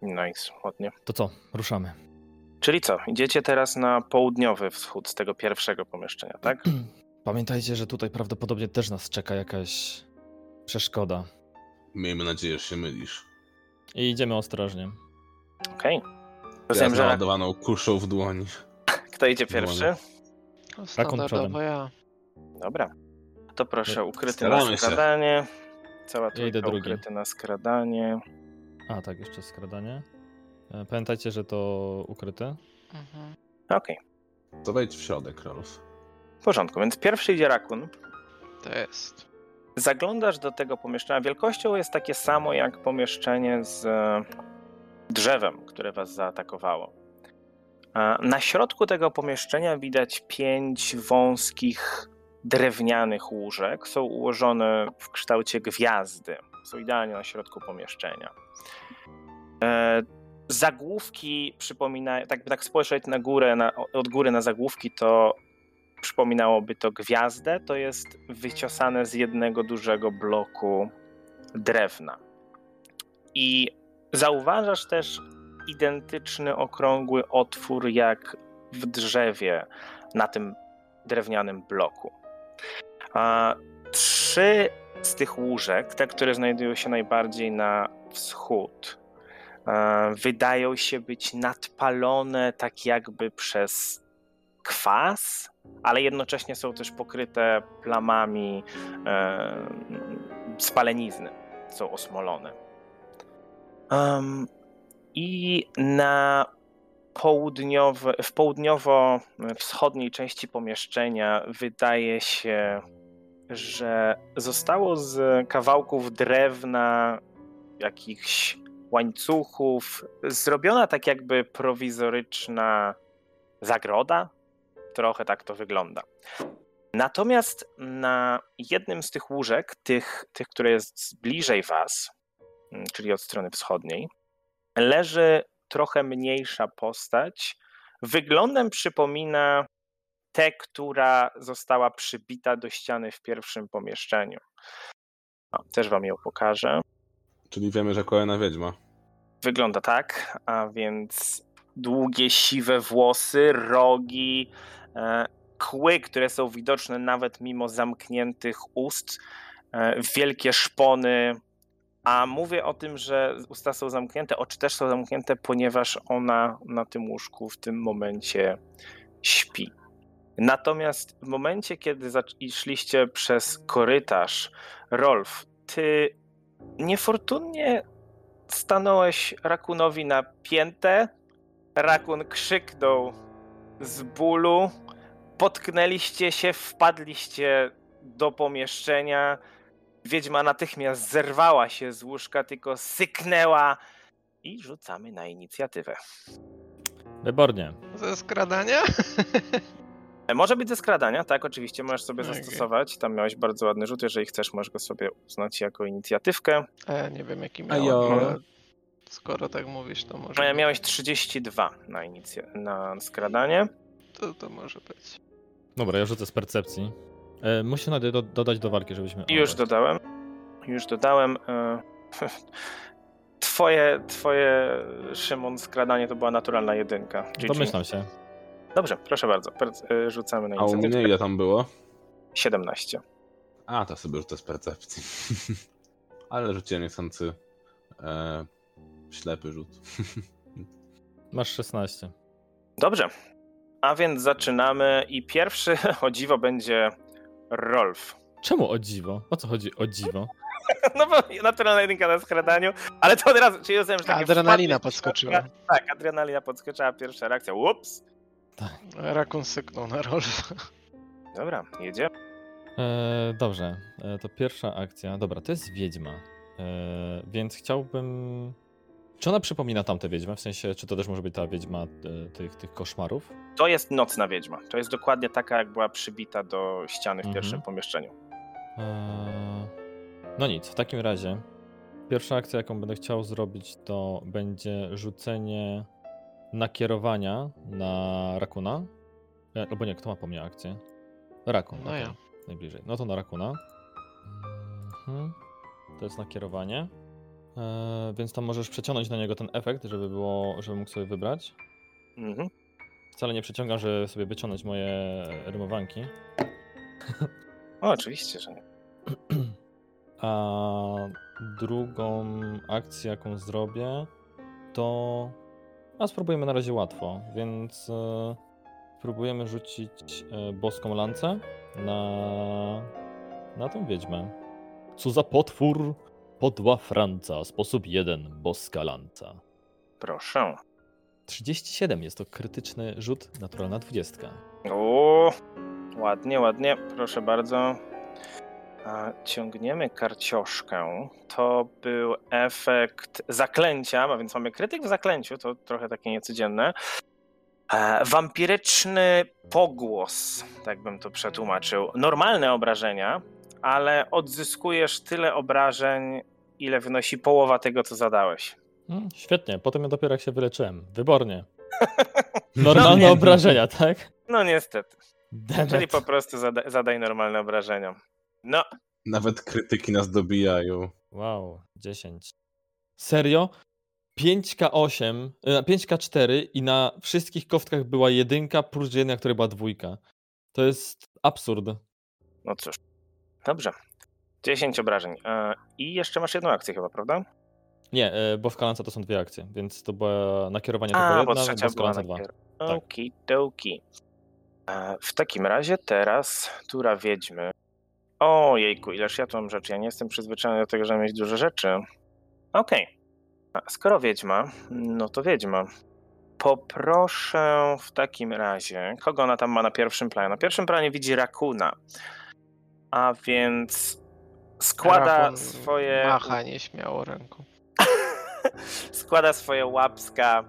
Nice, ładnie. To co, ruszamy. Czyli co, idziecie teraz na południowy wschód z tego pierwszego pomieszczenia, tak? [CLEARS THROAT] Pamiętajcie, że tutaj prawdopodobnie też nas czeka jakaś przeszkoda. Miejmy nadzieję, że się mylisz. I idziemy ostrożnie. Okej. Ja Rozumiem, z że naładowaną kuszą w dłoni. [LAUGHS] kto idzie pierwszy? No. Standardowo ja. Dobra. To proszę, ukryty Staramy na się. skradanie. Cała Ja idę trójka drugi. ukryty na skradanie. A, tak, jeszcze skradanie. E, Pamiętajcie, że to ukryte. Mhm. Okej, To wejdź w środek, Rolf. w porządku. Więc pierwszy idzie rakun. To jest. Zaglądasz do tego pomieszczenia. Wielkością jest takie samo jak pomieszczenie z drzewem, które was zaatakowało. Na środku tego pomieszczenia widać pięć wąskich drewnianych łóżek. Są ułożone w kształcie gwiazdy. Są idealnie na środku pomieszczenia. E, zagłówki przypominają, tak tak spojrzeć na górę, na, od góry na zagłówki, to przypominałoby to gwiazdę, to jest wyciosane z jednego dużego bloku drewna. I zauważasz też identyczny okrągły otwór jak w drzewie na tym drewnianym bloku. A trzy z tych łóżek, te, które znajdują się najbardziej na wschód, wydają się być nadpalone tak jakby przez kwas, ale jednocześnie są też pokryte plamami e, spalenizny, są osmolone. Um, I na w południowo-wschodniej części pomieszczenia wydaje się, że zostało z kawałków drewna, jakichś łańcuchów, zrobiona tak jakby prowizoryczna zagroda. Trochę tak to wygląda. Natomiast na jednym z tych łóżek, tych, tych które jest bliżej was, czyli od strony wschodniej, leży trochę mniejsza postać. Wyglądem przypomina tę, która została przybita do ściany w pierwszym pomieszczeniu. O, też wam ją pokażę. Czyli wiemy, że kolejna wiedźma. Wygląda tak, a więc długie, siwe włosy, rogi, e, kły, które są widoczne nawet mimo zamkniętych ust, e, wielkie szpony. A mówię o tym, że usta są zamknięte, oczy też są zamknięte, ponieważ ona na tym łóżku w tym momencie śpi. Natomiast w momencie, kiedy szliście przez korytarz, Rolf, ty niefortunnie stanąłeś rakunowi na piętę. Rakun krzyknął z bólu. Potknęliście się, wpadliście do pomieszczenia. Wiedźma natychmiast zerwała się z łóżka, tylko syknęła i rzucamy na inicjatywę. Wybornie. Ze skradania? Może być ze skradania, tak, oczywiście możesz sobie okay. zastosować. Tam miałeś bardzo ładny rzut, jeżeli chcesz, możesz go sobie uznać jako inicjatywkę. A ja nie wiem, jaki miałem, ale skoro tak mówisz, to może... Ja miałeś 32 na, inicja- na skradanie. To, to może być. Dobra, ja rzucę z percepcji. E, muszę do, dodać do walki, żebyśmy... Już dodałem. Już dodałem. E, [LAUGHS] twoje, twoje, Szymon, skradanie to była naturalna jedynka. Domyślam się. Dobrze, proszę bardzo. E, rzucamy na A u mnie ile tam było? 17. A, to sobie rzucę z percepcji. [LAUGHS] Ale rzuciłem niechcący e, ślepy rzut. [LAUGHS] Masz 16. Dobrze. A więc zaczynamy i pierwszy o dziwo będzie Rolf. Czemu o dziwo? O co chodzi o dziwo? [LAUGHS] No bo naturalna jedynka na skradaniu, ale to od razu, czyli rozumiem, że takie Adrenalina podskoczyła. Tak, adrenalina podskoczyła, pierwsza reakcja, ups. Tak. Rakun syknął na Rolfa. Dobra, jedzie. E, dobrze, e, to pierwsza akcja. Dobra, to jest wiedźma. E, więc chciałbym. Czy ona przypomina tamtę wiedźmę? W sensie, czy to też może być ta wiedźma e, tych, tych koszmarów? To jest nocna wiedźma. To jest dokładnie taka, jak była przybita do ściany w Mhm. pierwszym pomieszczeniu. E, no nic, w takim razie. Pierwsza akcja, jaką będę chciał zrobić, to będzie rzucenie nakierowania na Rakuna. E, albo nie, kto ma po mnie akcję? Rakun. No okej, ja. Najbliżej. No to na Rakuna. Mhm. To jest nakierowanie. E, więc tam możesz przeciągnąć na niego ten efekt, żeby było, żeby mógł sobie wybrać. Mhm. Wcale nie przeciągam, żeby sobie wyciągnąć moje rymowanki. O, oczywiście, że nie. [CLEARS THROAT] A drugą akcję, jaką zrobię, to. A spróbujemy na razie łatwo, więc e, spróbujemy rzucić e, boską lancę na. na tą wiedźmę. Co za potwór! Podła Franca, sposób jeden, boska lanca. Proszę. 37 jest to krytyczny rzut, naturalna 20. O, ładnie, ładnie. Proszę bardzo. A, ciągniemy karcioszkę. To był efekt zaklęcia, a więc mamy krytyk w zaklęciu, to trochę takie niecodzienne. E, wampiryczny pogłos, tak bym to przetłumaczył. Normalne obrażenia, ale odzyskujesz tyle obrażeń, ile wynosi połowa tego, co zadałeś. Mm, świetnie, potem ja dopiero jak się wyleczyłem. Wybornie. [LAUGHS] Normalne nie. obrażenia, tak? No niestety. Damn Czyli po prostu zada, zadaj normalne obrażenia. No, Nawet krytyki nas dobijają. Wow, 10. Serio? 5K8, e, 5K4 i na wszystkich kostkach była jedynka plus jedna, która była dwójka. To jest absurd. no cóż. Dobrze. 10 obrażeń. E, I jeszcze masz jedną akcję chyba, prawda? Nie, e, bo w kalance to są dwie akcje, więc to była nakierowanie to była A, bo jedna, trzecia bo była dwa. kier... Tak. E, W takim razie teraz tura wiedźmy. O jejku, ileż ja tu mam rzeczy. Ja nie jestem przyzwyczajony do tego, żeby mieć dużo rzeczy. Okej. A Skoro wiedźma, no to wiedźma. Poproszę w takim razie, kogo ona tam ma na pierwszym planie? Na pierwszym planie widzi Rakuna. A więc składa Rafon swoje Macha nieśmiało ręką. [LAUGHS] składa swoje łapska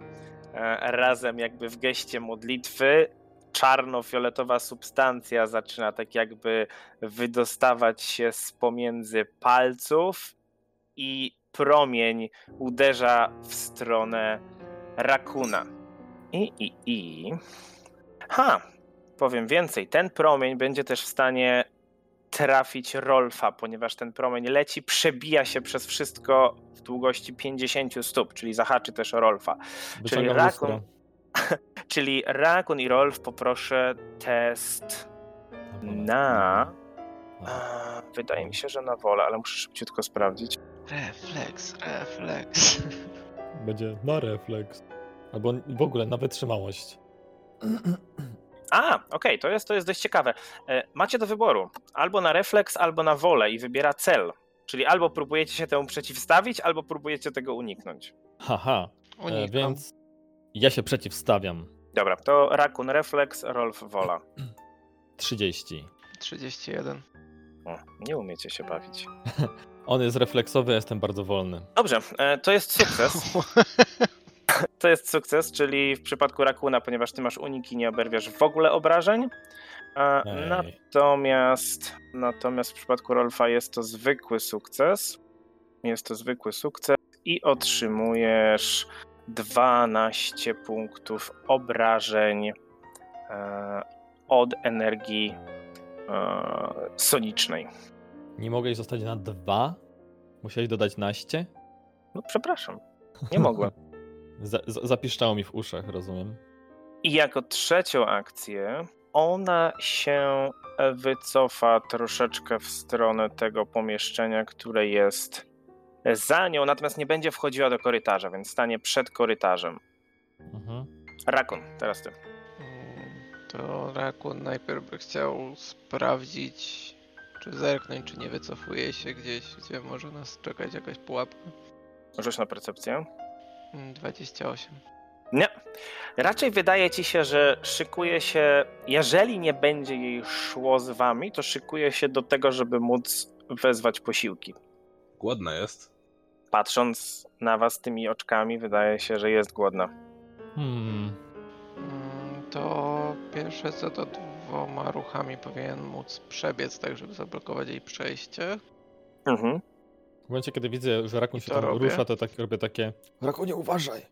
e, razem jakby w geście modlitwy. Czarno-fioletowa substancja zaczyna tak jakby wydostawać się z pomiędzy palców i promień uderza w stronę rakuna. I, i, i. Ha! Powiem więcej. Ten promień będzie też w stanie trafić Rolfa, ponieważ ten promień leci, przebija się przez wszystko w długości 50 stóp, czyli zahaczy też o Rolfa. Wyciągam Rakun-. [LAUGHS] Czyli Rakun i Rolf poproszę test na. A, wydaje mi się, że na wolę, ale muszę szybciutko sprawdzić. Refleks, refleks. Będzie na refleks. Albo w ogóle na wytrzymałość. [CLEARS THROAT] A, okej, to, jest, to jest dość ciekawe. E, Macie do wyboru albo na refleks, albo na wolę i wybiera cel. Czyli albo próbujecie się temu przeciwstawić, albo próbujecie tego uniknąć. Haha, e, Unikam. więc ja się przeciwstawiam. Dobra, to Rakun refleks, Rolf wola. [CLEARS THROAT] 30. 31. O, nie umiecie się bawić. [LAUGHS] On jest refleksowy, ja jestem bardzo wolny. Dobrze, e, to jest sukces. [LAUGHS] To jest sukces, czyli w przypadku Rakuna, ponieważ ty masz uniki, nie oberwiasz w ogóle obrażeń. Ej. natomiast, natomiast w przypadku Rolfa jest to zwykły sukces. Jest to zwykły sukces i otrzymujesz 12 punktów obrażeń e, od energii e, sonicznej. Nie mogłeś zostać na dwa? Musiałeś dodać naście? No przepraszam, nie mogłem. [LAUGHS] Za, za- zapiszczało mi w uszach, rozumiem. I jako trzecią akcję ona się wycofa troszeczkę w stronę tego pomieszczenia, które jest za nią, natomiast nie będzie wchodziła do korytarza, więc stanie przed korytarzem. Mhm. Rakun, teraz ty. Mm, To Rakun najpierw by chciał sprawdzić, czy zerknąć, czy nie wycofuje się gdzieś, gdzie może nas czekać jakaś pułapka. Rzuć na percepcję. Mm, 28. Nie. Raczej wydaje ci się, że szykuje się, jeżeli nie będzie jej szło z wami, to szykuje się do tego, żeby móc wezwać posiłki. Głodna jest. Patrząc na was tymi oczkami, wydaje się, że jest głodna. Hmm. Mm, To pierwsze co to dwoma ruchami powinien móc przebiec, tak żeby zablokować jej przejście. Mhm. W momencie, kiedy widzę, że Rakun I się to tam robię. rusza, to tak robię takie Rakunie, uważaj!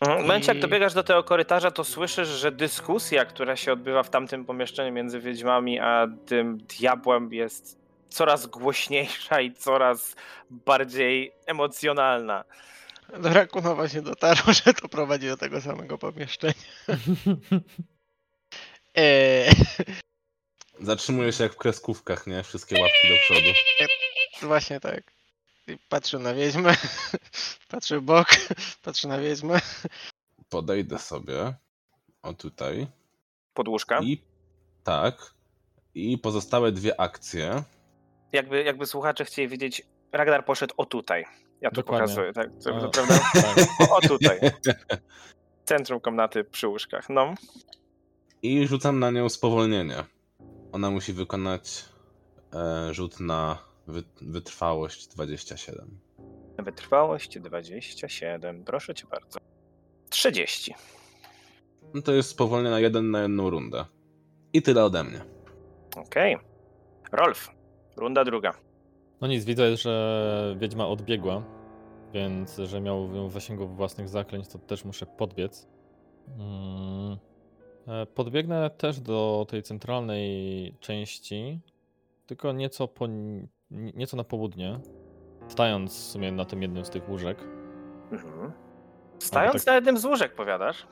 Mhm. W momencie, jak dobiegasz do tego korytarza, to słyszysz, że dyskusja, która się odbywa w tamtym pomieszczeniu między wiedźmami a tym diabłem jest coraz głośniejsza i coraz bardziej emocjonalna. Do Rakuna właśnie dotarło, [LAUGHS] że to prowadzi do tego samego pomieszczenia. [LAUGHS] Eee, Zatrzymuje się jak w kreskówkach, nie? Wszystkie łapki do przodu. właśnie tak. I patrzę na wiedźmę, [LAUGHS] patrzę w bok, [LAUGHS] patrzę na wiedźmę. Podejdę sobie. O tutaj. Podłóżka. I tak. I pozostałe dwie akcje. Jakby, jakby słuchacze chcieli wiedzieć, Ragnar poszedł o tutaj. Ja tu Dokładnie. pokazuję, tak? To, A, to prawda? tak. O, o tutaj. Centrum komnaty przy łóżkach. No. I rzucam na nią spowolnienie. Ona musi wykonać e, rzut na wytrwałość 27. Wytrwałość 27. Proszę cię bardzo. 30. No to jest spowolniona jeden na jedną rundę. I tyle ode mnie. Okej. Rolf. Runda druga. No nic, widzę, że wiedźma odbiegła. więc że miał ją w zasięgu własnych zaklęć, to też muszę podbiec. Mm. E, Podbiegnę też do tej centralnej części, tylko nieco, po, nieco na południe, stając w sumie na tym jednym z tych łóżek. Mhm. Stając tak- na jednym z łóżek, powiadasz?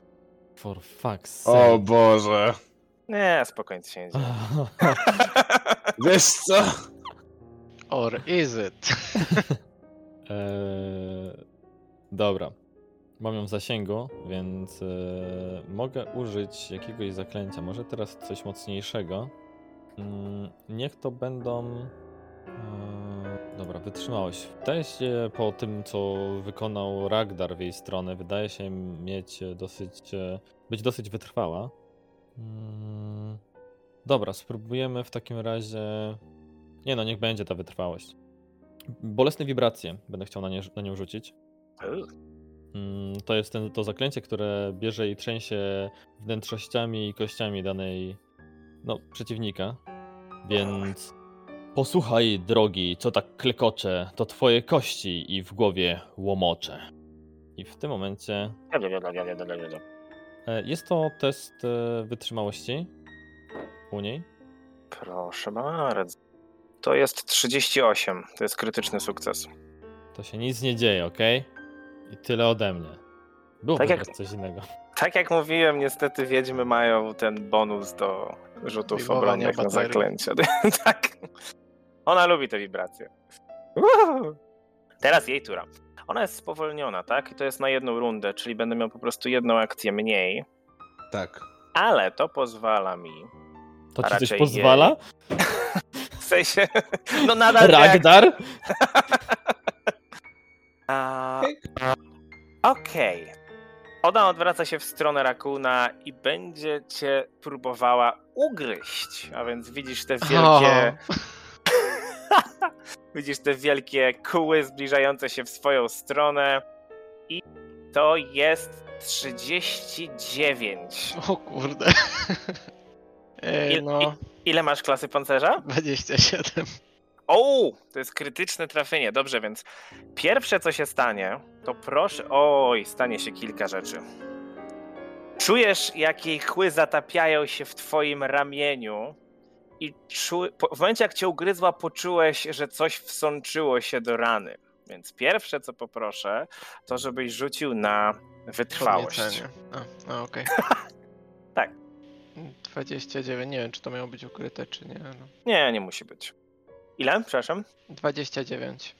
For fuck's O sake. Boże. Nie, spokojnie się nie dzieje. [LAUGHS] Wiesz co? Or is it? [LAUGHS] Eee, dobra. Mam ją w zasięgu, więc eee, mogę użyć jakiegoś zaklęcia. Może teraz coś mocniejszego. Mm, niech to będą. Eee, dobra, wytrzymałość. Wydaje się po tym, co wykonał Ragdar w jej stronę, wydaje się mieć dosyć. być dosyć wytrwała. Mm, dobra, spróbujemy w takim razie. Nie no, niech będzie ta wytrwałość. Bolesne wibracje będę chciał na, nie, na nią rzucić. Mm, To jest ten, to zaklęcie, które bierze i trzęsie wnętrznościami i kościami danej no, przeciwnika. Więc posłuchaj, drogi, co tak klekocze, to twoje kości i w głowie łomocze. I w tym momencie e, jest to test e, wytrzymałości u niej. Proszę bardzo. To jest 38. To jest krytyczny sukces. To się nic nie dzieje, ok? I tyle ode mnie. Było Tak jak- coś innego. Tak jak mówiłem, niestety wiedźmy mają ten bonus do rzutów obronnych na zaklęcia. [LAUGHS] tak. Ona lubi te wibracje. Uhu. Teraz jej tura. Ona jest spowolniona, tak? I to jest na jedną rundę, czyli będę miał po prostu jedną akcję mniej, Tak. ale to pozwala mi. To ci coś pozwala? [LAUGHS] W sensie, [LAUGHS] no nadal. Ragdar? [LAUGHS] A, Okej. Ona odwraca się w stronę Rakuna i będzie cię próbowała ugryźć. A więc widzisz te wielkie. Widzisz te wielkie kuły zbliżające się w swoją stronę. I to jest 39. O kurde. [LAUGHS] E, Il- no, Ile masz klasy pancerza? 27. O, to jest krytyczne trafienie. Dobrze, więc pierwsze co się stanie, to proszę. Oj, stanie się kilka rzeczy. Czujesz, jak jej kły zatapiają się w twoim ramieniu. I czu... w momencie, jak cię ugryzła, poczułeś, że coś wsączyło się do rany. Więc pierwsze, co poproszę, to żebyś rzucił na wytrwałość. A, a okej. [LAUGHS] Tak. 29, nie wiem czy to miało być ukryte czy nie. No. Nie, nie musi być. Ile? Przepraszam. 29.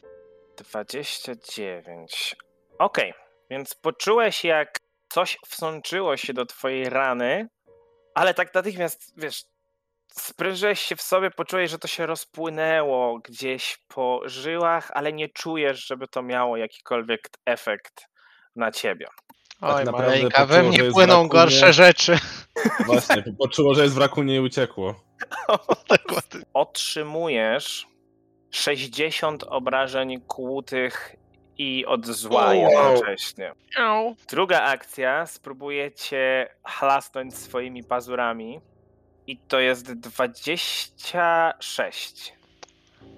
29. Okej, więc poczułeś, jak coś wsączyło się do twojej rany, ale tak natychmiast, wiesz, sprężyłeś się w sobie, poczułeś, że to się rozpłynęło gdzieś po żyłach, ale nie czujesz, żeby to miało jakikolwiek efekt na ciebie. Oj, naprawdę maleńka, we mnie płyną rakunie. gorsze rzeczy. [LAUGHS] [LAUGHS] Właśnie, poczuło, że jest w rakunie i uciekło. Otrzymujesz 60 obrażeń kłutych i od zła Wow. jednocześnie. Druga akcja spróbuje cię chlasnąć swoimi pazurami i to jest 26.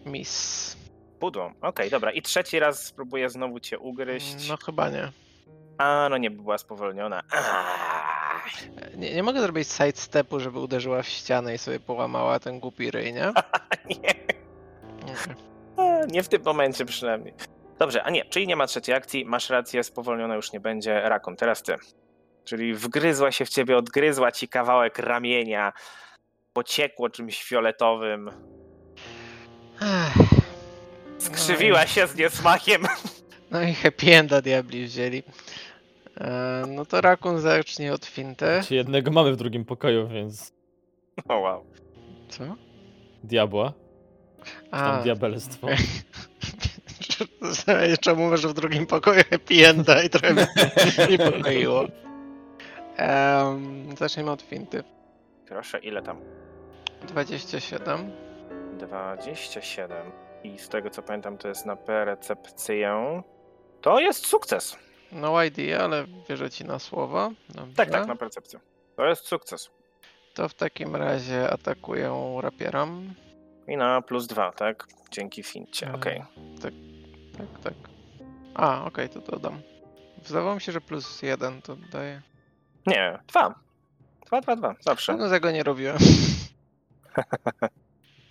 Miss. Pudło. Okej, dobra. I trzeci raz spróbuję znowu cię ugryźć. No chyba nie. A, no nie, była spowolniona. Nie. Nie mogę zrobić sidestepu, żeby uderzyła w ścianę i sobie połamała ten głupi ryj, nie? [LAUGHS] nie, a, nie w tym momencie przynajmniej. Dobrze, a nie, czyli nie ma trzeciej akcji. Masz rację, spowolniona już nie będzie. Rakon, teraz ty. Czyli wgryzła się w ciebie, odgryzła ci kawałek ramienia, pociekło czymś fioletowym, skrzywiła się z niesmakiem. No i happy enda diabli wzięli. E, no to Rakun zacznie od finty. Czy jednego mamy w drugim pokoju, więc O wow. Co? diabła, tam A, diabelstwo. [LAUGHS] Czemu masz w drugim pokoju happy enda i trochę mnie [LAUGHS] niepokoiło. Um, zaczniemy od finty. Proszę, ile tam? 27. 27. I z tego co pamiętam, to jest na percepcję. To jest sukces. No idea, ale wierzę ci na słowo. Dobrze. Tak, tak, na percepcję. To jest sukces. To w takim razie atakuję rapierem. I na plus dwa, tak? Dzięki fincie. E, Okej. Tak, tak, tak. A, okej, to dodam. Zdawało mi się, że plus jeden to daje. Nie, dwa. Dwa, dwa, dwa, zawsze. No tego nie robiłem. [LAUGHS]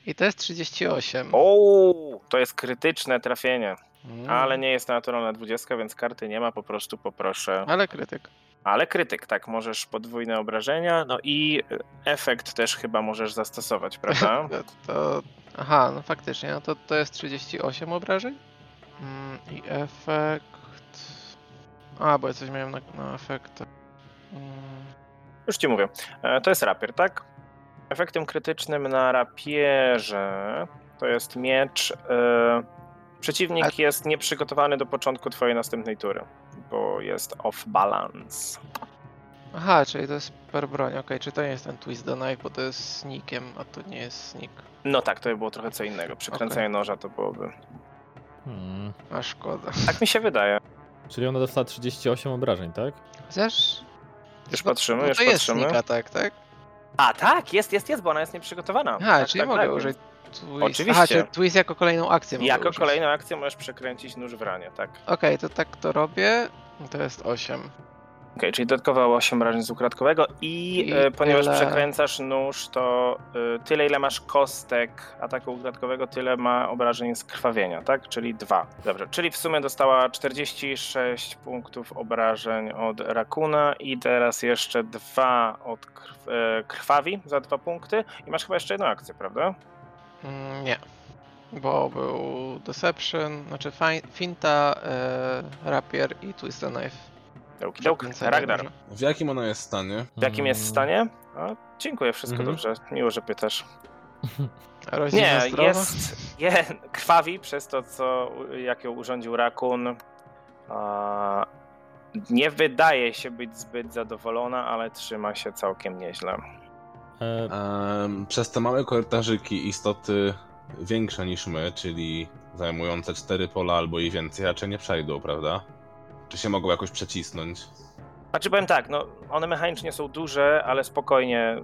I to jest 38. O, to jest krytyczne trafienie, Mm. ale nie jest naturalna 20, więc karty nie ma, po prostu poproszę. Ale krytyk. Ale krytyk, tak, możesz podwójne obrażenia, no i efekt też chyba możesz zastosować, prawda? [LAUGHS] To, to... Aha, no faktycznie, no to, to jest 38 obrażeń. Mm, I efekt... A, bo ja coś miałem na, na efekt. Mm, Już ci mówię. E, To jest rapier, tak? Efektem krytycznym na rapierze to jest miecz. e, Przeciwnik jest nieprzygotowany do początku twojej następnej tury, bo jest off balance. Aha, czyli to jest per broń, okej, czy to nie jest ten twist the knife, bo to jest sneakiem, a to nie jest sneak. No tak, to by było trochę co innego. Przykręcenie noża to byłoby. Hmm. A szkoda. Tak mi się wydaje. Czyli ona dostała 38 obrażeń, tak? Chociaż... Już bo- patrzymy, bo już to jest patrzymy. sneak attack, tak? A tak, jest, jest, jest, bo ona jest nieprzygotowana. Aha, tak, czyli tak, mogę tak, użyć twist. Oczywiście. Aha, czyli twist jako kolejną akcję Jako użyć. kolejną akcję możesz przekręcić nóż w ranie, tak. Okej, to tak to robię. To jest 8. Okej, czyli dodatkowe 8 obrażeń z ukradkowego i, I e, ponieważ tyle- przekręcasz nóż, to e, tyle ile masz kostek ataku ukradkowego, tyle ma obrażeń z krwawienia, tak? Czyli 2. Dobrze, czyli w sumie dostała 46 punktów obrażeń od Rakuna i teraz jeszcze 2 od krw, e, krwawi za 2 punkty i masz chyba jeszcze jedną akcję, prawda? Mm, nie. Bo był Deception, znaczy fi- Finta, e, Rapier i Twist the Knife. Dołki, Ragnar. W jakim ona jest stanie? W jakim jest Mm. stanie? O, dziękuję, wszystko Mhm. dobrze. Miło, że pytasz. [LAUGHS] Nie, jest, je, [LAUGHS] krwawi przez to, co, jak ją urządził Rakun. A, nie wydaje się być zbyt zadowolona, ale trzyma się całkiem nieźle. E, przez te małe korytarzyki istoty większe niż my, czyli zajmujące cztery pola albo i więcej, raczej nie przejdą, prawda? Czy się mogą jakoś przecisnąć? Znaczy powiem tak, no, one mechanicznie są duże, ale spokojnie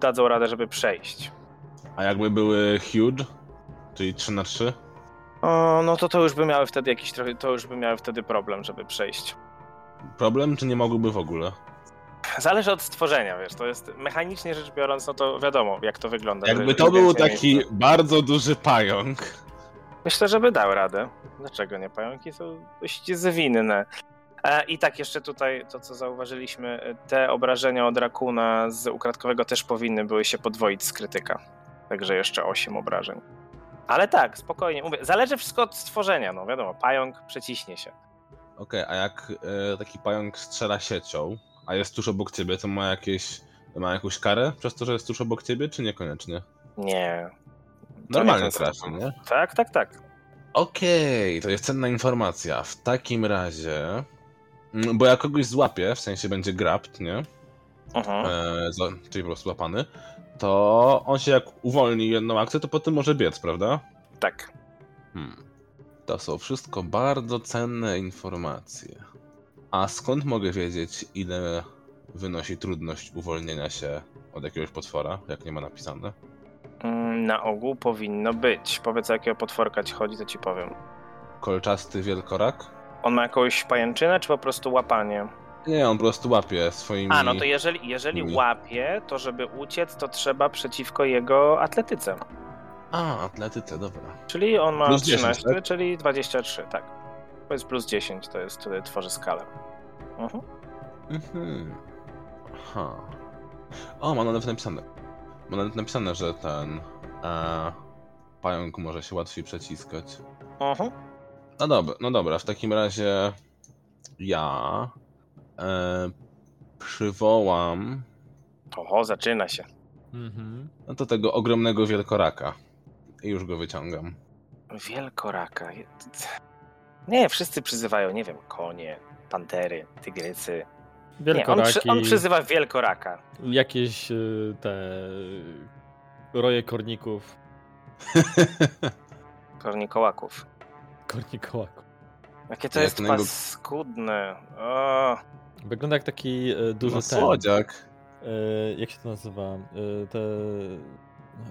dadzą radę, żeby przejść. A jakby były huge, czyli 3 na 3 O, no to to już by miały wtedy jakiś trochę, to już by miały wtedy problem, żeby przejść. problem, czy nie mogłyby w ogóle? Zależy od stworzenia, wiesz, to jest mechanicznie rzecz biorąc, no to wiadomo, jak to wygląda. Jakby to był taki bardzo duży pająk. Myślę, że by dał radę. Dlaczego nie? Pająki są dość zwinne. E, I tak jeszcze tutaj to, co zauważyliśmy, e, te obrażenia od Rakuna z ukradkowego też powinny były się podwoić z krytyka. Także jeszcze 8 obrażeń. Ale tak, spokojnie. Mówię, zależy wszystko od stworzenia, no wiadomo, pająk przeciśnie się. Okej, a jak e, taki pająk strzela siecią, a jest tuż obok ciebie, to ma jakieś. Ma jakąś karę przez to, że jest tuż obok ciebie, czy niekoniecznie? Nie. Normalnie nie sposób. nie? Tak, tak, tak. Okej, to jest cenna informacja. W takim razie. mm, Bo jak kogoś złapie, w sensie będzie grabbed, nie? Mhm. E, za, czyli po prostu złapany, to on się jak uwolni jedną akcję, to potem może biec, prawda? Tak. Hmm. To są wszystko bardzo cenne informacje. A skąd mogę wiedzieć, ile wynosi trudność uwolnienia się od jakiegoś potwora, jak nie ma napisane? Mm, Na ogół powinno być. Powiedz, o jakiego potworka ci chodzi, to ci powiem. Kolczasty wielkorak? On ma jakąś pajęczynę, czy po prostu łapanie? Nie, on po prostu łapie swoimi. A, no to jeżeli, jeżeli łapie, to żeby uciec, to trzeba przeciwko jego atletyce. A, atletyce, dobra. Czyli on ma Plus 10, 13, tak? czyli 23, tak. To jest plus 10, to jest, wtedy tworzy skalę. Mhm. Mhm. Aha. O, ma nawet napisane. Ma nawet napisane, że ten e, pająk może się łatwiej przeciskać. Mhm. No dobra, no dobra, w takim razie ja e, przywołam Oho, zaczyna się. mhm. no to tego ogromnego wielkoraka. I już go wyciągam. Wielkoraka. Nie, wszyscy przyzywają, nie wiem, konie, pantery, tygrycy. Nie, on, Wielkoraki, przy, on przyzywa wielkoraka. jakieś y, te roje korników, [LAUGHS] Kornikołaków. kornikołaków. Jakie to jest na niego- paskudne. O, Wygląda jak taki y, duży no, ten. słodziak. Y, jak się to nazywa? Te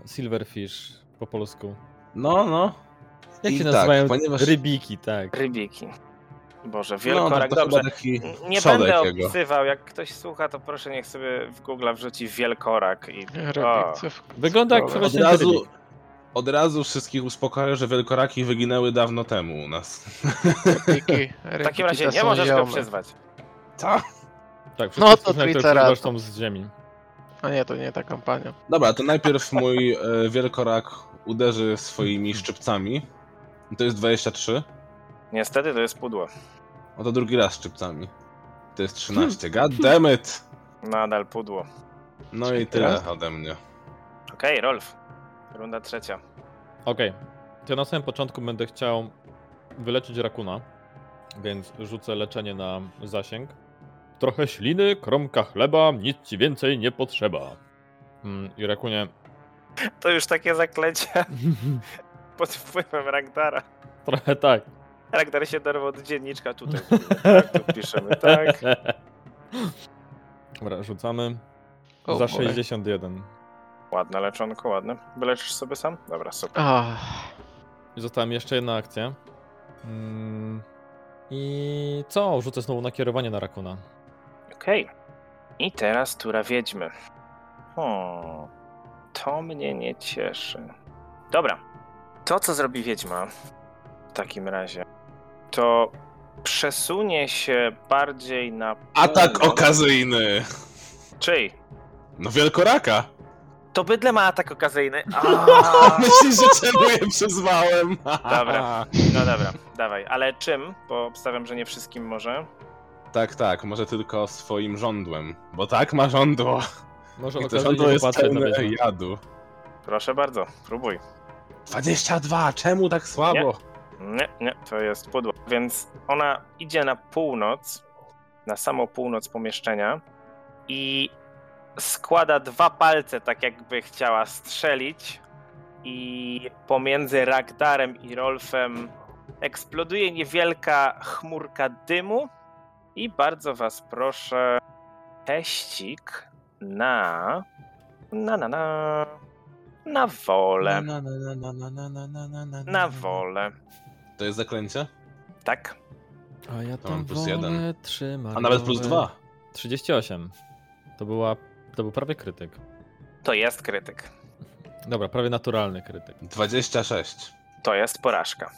Silverfish po polsku. No, no. Jak I się tak, nazywają? ponieważ- Rybiki, tak. Rybiki. Boże, No, to, wielkorak, to dobrze. Nie będę jego. opisywał, jak ktoś słucha, to proszę niech sobie w Google wrzuci wielkorak i... O. Wygląda jak Od razu, od razu wszystkich uspokaja, że wielkoraki wyginęły dawno temu u nas. Rybiki. [LAUGHS] w takim razie nie możesz go przyzwać. Co? Tak, No to Triceratops. przynoszą z ziemi. A nie, to nie ta kampania. Dobra, to najpierw mój e, wielkorak uderzy swoimi szczypcami. To jest 23. Niestety to jest pudło. No to drugi raz szczypcami. To jest 13. God damn it! Nadal pudło. No i tyle ode mnie. Okej, Rolf. Runda trzecia. Okej. To ja na samym początku będę chciał wyleczyć rakuna, więc rzucę leczenie na zasięg. Trochę śliny, kromka chleba, nic ci więcej nie potrzeba. Mm, I rakunie... To już takie zaklęcia [LAUGHS] pod wpływem Ragdara. Trochę tak. Ragdar się dorwał od dzienniczka tutaj. Tak, tu piszemy, tak. Dobra, rzucamy. O Za boy. 61. Ładne leczonko, ładne. Wyleczysz sobie sam? Dobra, super. Ach, I została mi jeszcze jedna akcja. Mm, I co? Rzucę znowu nakierowanie na rakuna. Okej. I teraz tura wiedźmy. Hmm. To mnie nie cieszy. Dobra. To, co zrobi wiedźma w takim razie, to przesunie się bardziej na. Atak okazyjny! Czyj? No wielkoraka! To bydle ma atak okazyjny. [LAUGHS] Myślisz, że czemu je przyzwałem? Dobra. [LAUGHS] No dobra, dawaj. Ale czym? Bo obstawiam, że nie wszystkim może. Tak, tak, może tylko swoim żądłem. Bo tak ma żądło. Może I to żądło jest pełne jadu. Proszę bardzo, próbuj. 22, czemu tak słabo? Nie, nie, nie, to jest pudło. Więc ona idzie na północ, na samą północ pomieszczenia i składa dwa palce, tak jakby chciała strzelić i pomiędzy Ragdarem i Rolfem eksploduje niewielka chmurka dymu i bardzo was proszę teścik na na na na na wolę. Na wolę. To jest zaklęcie? Tak. A ja To mam tam plus jeden. A nawet plus 2. 38. To była. To był prawie krytyk. To jest krytyk. Dobra, prawie naturalny krytyk. 26. To jest porażka.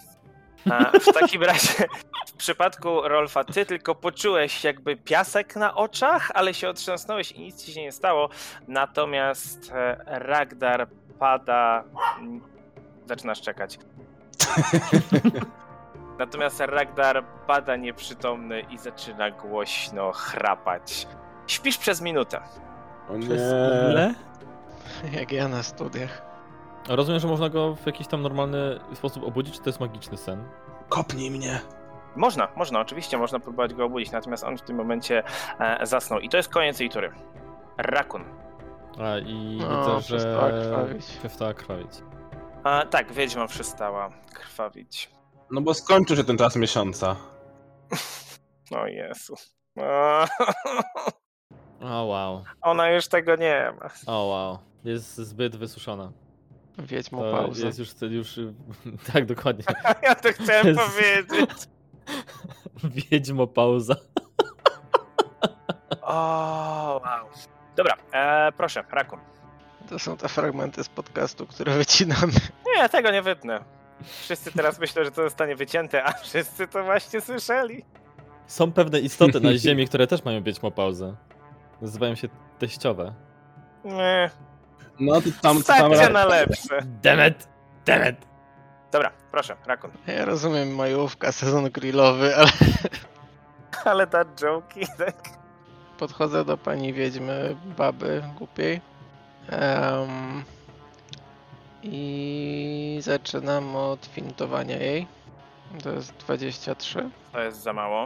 A w takim [LAUGHS] razie, w przypadku Rolfa, ty tylko poczułeś jakby piasek na oczach, ale się otrząsnąłeś i nic ci się nie stało. Natomiast e, Ragdar pada. mm, Zaczynasz czekać. [LAUGHS] Natomiast Ragdar pada nieprzytomny i zaczyna głośno chrapać. Śpisz przez minutę. O nie. Przez ile? [LAUGHS] jak ja na studiach. Rozumiem, że można go w jakiś tam normalny sposób obudzić, czy to jest magiczny sen? Kopnij mnie. Można, można, oczywiście można próbować go obudzić, natomiast on w tym momencie e, zasnął. I to jest koniec jej tury. Rakun. A i No, widzę, przestała że. krwawić. Przestała krwawić. A, tak, wiedźma przestała krwawić. No bo skończył się ten czas miesiąca. [LAUGHS] O Jezu. O, O wow. Ona już tego nie ma. O wow. Jest zbyt wysuszona. Wiedźmo To pauzę. jest już, już. [LAUGHS] Tak, dokładnie. [LAUGHS] Ja to chciałem Jezu. powiedzieć. Wiedźmo pauza. O, wow. Dobra, e, proszę, Rakun. To są te fragmenty z podcastu, które [LAUGHS] wycinamy. Nie, tego nie wytnę. Wszyscy teraz myślą, że to zostanie wycięte, a wszyscy to właśnie słyszeli. Są pewne istoty na [LAUGHS] Ziemi, które też mają wiedźmo pauzę. Nazywają się teściowe. Nie, No to tam, to tam Stańcie na lepsze. Demet! Demet! Dobra, proszę, Rakun. Ja rozumiem majówka, sezon grillowy, ale Ale ta joki, tak? podchodzę do pani wiedźmy, baby głupiej. Em, I zaczynam od fintowania jej. To jest 23. To jest za mało.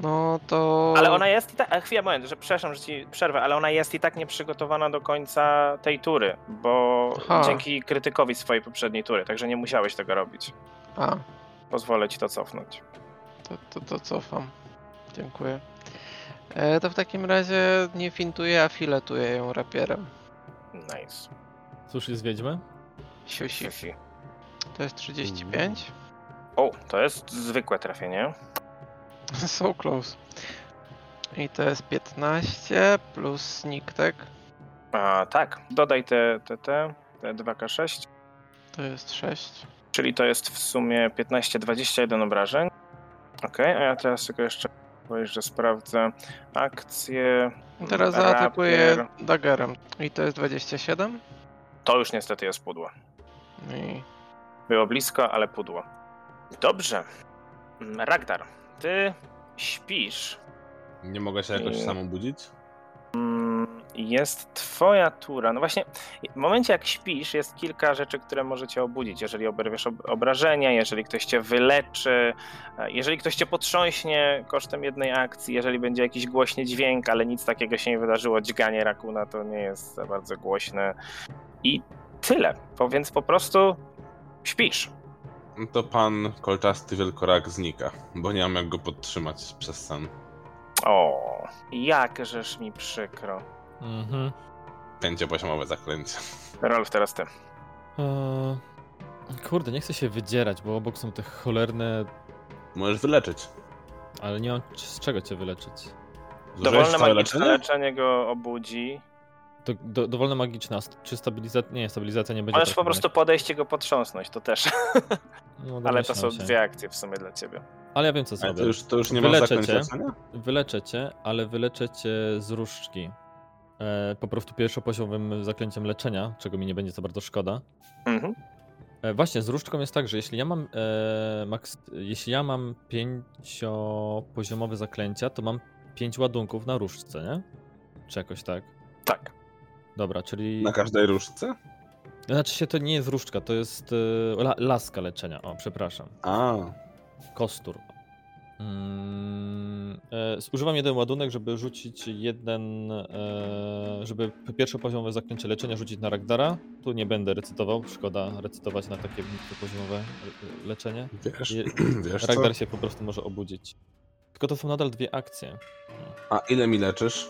No to. Ale ona jest i tak. a, Chwilę, moment, że przepraszam, że ci przerwę, ale ona jest i tak nieprzygotowana do końca tej tury, bo Aha. dzięki krytykowi swojej poprzedniej tury, także nie musiałeś tego robić. A, Pozwolę ci to cofnąć. to, to, to cofam. Dziękuję. E, to w takim razie nie fintuję, a filetuję ją rapierem. Nice. Cóż jest wiedźmy? Siusi. Siusi. To jest 35. O, to jest zwykłe trafienie. [LAUGHS] So close. I to jest 15 plus sneak, tak? A, tak, dodaj te, te, te, te 2K6, To jest 6. czyli to jest w sumie 15, 21 obrażeń. Okej, a ja teraz tylko jeszcze powiem, że sprawdzę akcję. Teraz Rapier. zaatakuję daggerem. I to jest 27. To już niestety jest pudło. I Było blisko, ale pudło. Dobrze. Mm, Ragdar, ty śpisz. Nie mogę się jakoś sam obudzić? Jest twoja tura. No właśnie, w momencie jak śpisz, jest kilka rzeczy, które może cię obudzić. Jeżeli oberwiesz ob- obrażenia, jeżeli ktoś cię wyleczy, e, jeżeli ktoś cię potrząśnie kosztem jednej akcji, jeżeli będzie jakiś głośny dźwięk, ale nic takiego się nie wydarzyło. Dźganie rakuna to nie jest za bardzo głośne. I tyle. Więc po prostu śpisz. No to pan kolczasty wielkorak znika, bo nie mam jak go podtrzymać przez sen. O, jakżeż mi przykro. Mhm. Pięciopoziomowe zaklęcie. Rolf, teraz ty. Eee, kurde, nie chcę się wydzierać, bo obok są te cholerne... Możesz wyleczyć. Ale nie mam z czego cię wyleczyć. Zużyłeś Dowolne magiczne leczenie? leczenie go obudzi. Do, do, dowolna magiczna, st- czy stabilizacja... Nie, stabilizacja nie będzie Możesz po trafiona. prostu podejść i go potrząsnąć, to też. No, [LAUGHS] Ale to są się. dwie akcje w sumie dla ciebie. Ale ja wiem co zrobię. to już, to już nie ma Wyleczę cię. Wyleczę cię, ale wyleczę cię z różdżki. E, po prostu pierwszopoziomowym zaklęciem leczenia, czego mi nie będzie za bardzo szkoda. Mhm. E, właśnie, z różdżką jest tak, że jeśli ja mam e, max, jeśli ja mam pięciopoziomowe zaklęcia, to mam pięć ładunków na różdżce, nie? Czy jakoś tak? Tak. Dobra, czyli... Na każdej różdżce? Znaczy się to nie jest różdżka, to jest e, la, laska leczenia. O, przepraszam. A, Kostur. Mm, używam jeden ładunek, żeby rzucić jeden, e, żeby pierwszopoziomowe zaklęcie leczenia rzucić na Ragdara. Tu nie będę recytował, szkoda recytować na takie poziomowe leczenie. wiesz, Je- [CLEARS THROAT] wiesz co? Ragdar się po prostu może obudzić. Tylko to są nadal dwie akcje. A ile mi leczysz?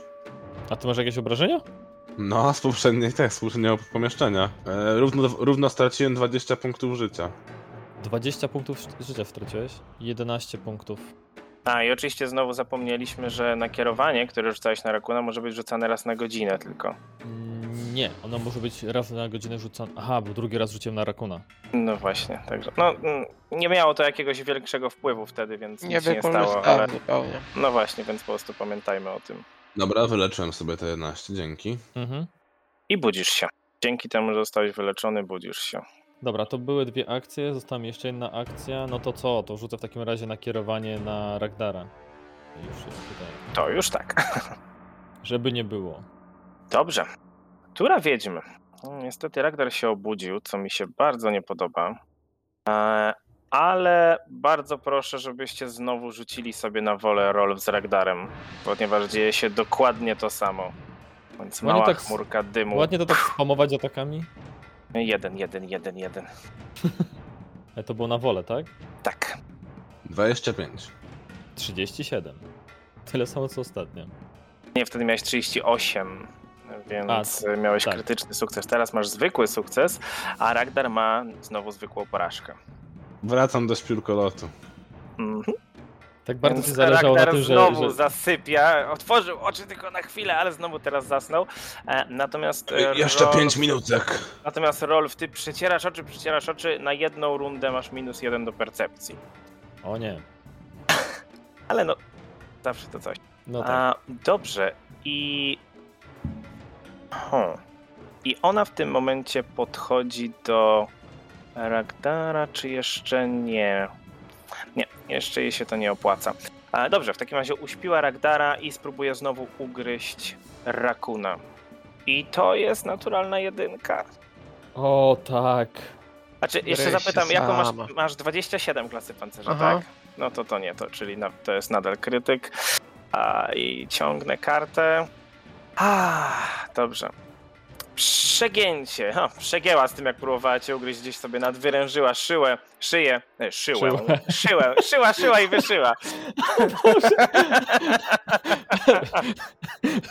A ty masz jakieś obrażenia? No, z poprzedniej też, z poprzedniego pomieszczenia. E, równo, równo straciłem 20 punktów życia. 20 punktów życia straciłeś? 11 punktów. A i oczywiście znowu zapomnieliśmy, że nakierowanie, które rzucałeś na rakuna, może być rzucane raz na godzinę tylko. Mm, Nie, ono może być raz na godzinę rzucone. Aha, bo drugi raz rzuciłem na Rakuna. No właśnie, także. No, mm, nie miało to jakiegoś większego wpływu wtedy, więc nie nic się nie stało, ale. No właśnie, więc po prostu pamiętajmy o tym. Dobra, wyleczyłem sobie te 11, dzięki. Mhm. I budzisz się. Dzięki temu, że zostałeś wyleczony, budzisz się. Dobra, to były dwie akcje, została mi jeszcze jedna akcja. No to co? To rzucę w takim razie nakierowanie na Ragdara. Już jest tutaj. To już tak. [LAUGHS] Żeby nie było. Dobrze. Tura wiedźmy. Niestety Ragnar się obudził, co mi się bardzo nie podoba. E, Ale bardzo proszę, żebyście znowu rzucili sobie na wolę rol z Ragdarem, ponieważ dzieje się dokładnie to samo. Więc Ładnie mała tak s- chmurka dymu. Ładnie to tak spamować atakami. Jeden, jeden, jeden, jeden. [LAUGHS] Ale to było na wolę, tak? Tak. 25. 37. Tyle samo co ostatnio. Nie, wtedy miałeś 38, więc A, miałeś tak. krytyczny sukces. Teraz masz zwykły sukces, a Ragnar ma znowu zwykłą porażkę. Wracam do śpiórkolotu. Mhm. Tak bardzo Więc ci zależało na tym, że, znowu że... zasypia. Otworzył oczy tylko na chwilę, ale znowu teraz zasnął. E, natomiast. e, E, Jeszcze Rolf- 5 minutek. Natomiast Rolf, ty przecierasz oczy, przecierasz oczy. Na jedną rundę masz minus jeden do percepcji. O nie. [LAUGHS] Ale no, zawsze to coś. No tak. A, dobrze. I. Hmm. I ona w tym momencie podchodzi do Ragdara, czy jeszcze nie? Nie, jeszcze jej się to nie opłaca. A, dobrze, w takim razie uśpiła Ragdara i spróbuje znowu ugryźć Rakuna. I to jest naturalna jedynka. O tak. Znaczy, jeszcze Gryź zapytam, jaką masz, masz 27 klasy pancerza, Aha. tak? No to to nie, to, czyli na, to jest nadal krytyk. A, I ciągnę kartę. A, dobrze. Przegięcie. Ha, przegięła z tym, jak próbowała cię ugryźć gdzieś sobie nadwyrężyła szyłę, szyję, e, szyłę, Szyłę. szyłę, szyła, szyła i wyszyła. [LAUGHS]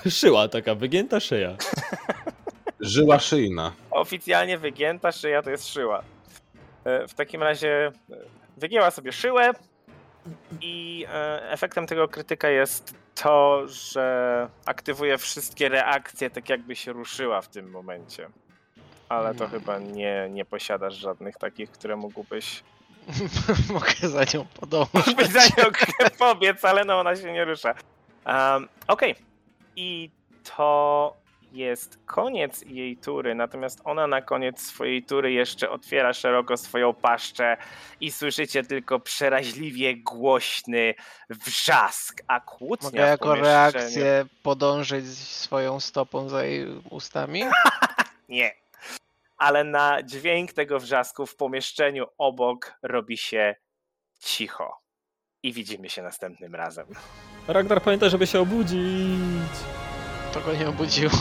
Szyła taka, wygięta szyja. Żyła szyjna. Oficjalnie wygięta szyja to jest szyła. E, W takim razie e, wygięła sobie szyłę i e, efektem tego krytyka jest to, że aktywuje wszystkie reakcje, tak jakby się ruszyła w tym momencie. Ale to Hmm. chyba nie, nie posiadasz żadnych takich, które mógłbyś [LAUGHS] Mogę za nią podążać. Mógłbyś za nią [LAUGHS] pobiec, ale no ona się nie rusza. Um, Okej. I to jest koniec jej tury, natomiast ona na koniec swojej tury jeszcze otwiera szeroko swoją paszczę i słyszycie tylko przeraźliwie głośny wrzask, a kłótnia Mogę w jako reakcję podążyć swoją stopą za jej ustami? [LAUGHS] Nie. Ale na dźwięk tego wrzasku w pomieszczeniu obok robi się cicho. I widzimy się następnym razem. Ragnar pamiętaj, żeby się obudzić. To go nie obudziło.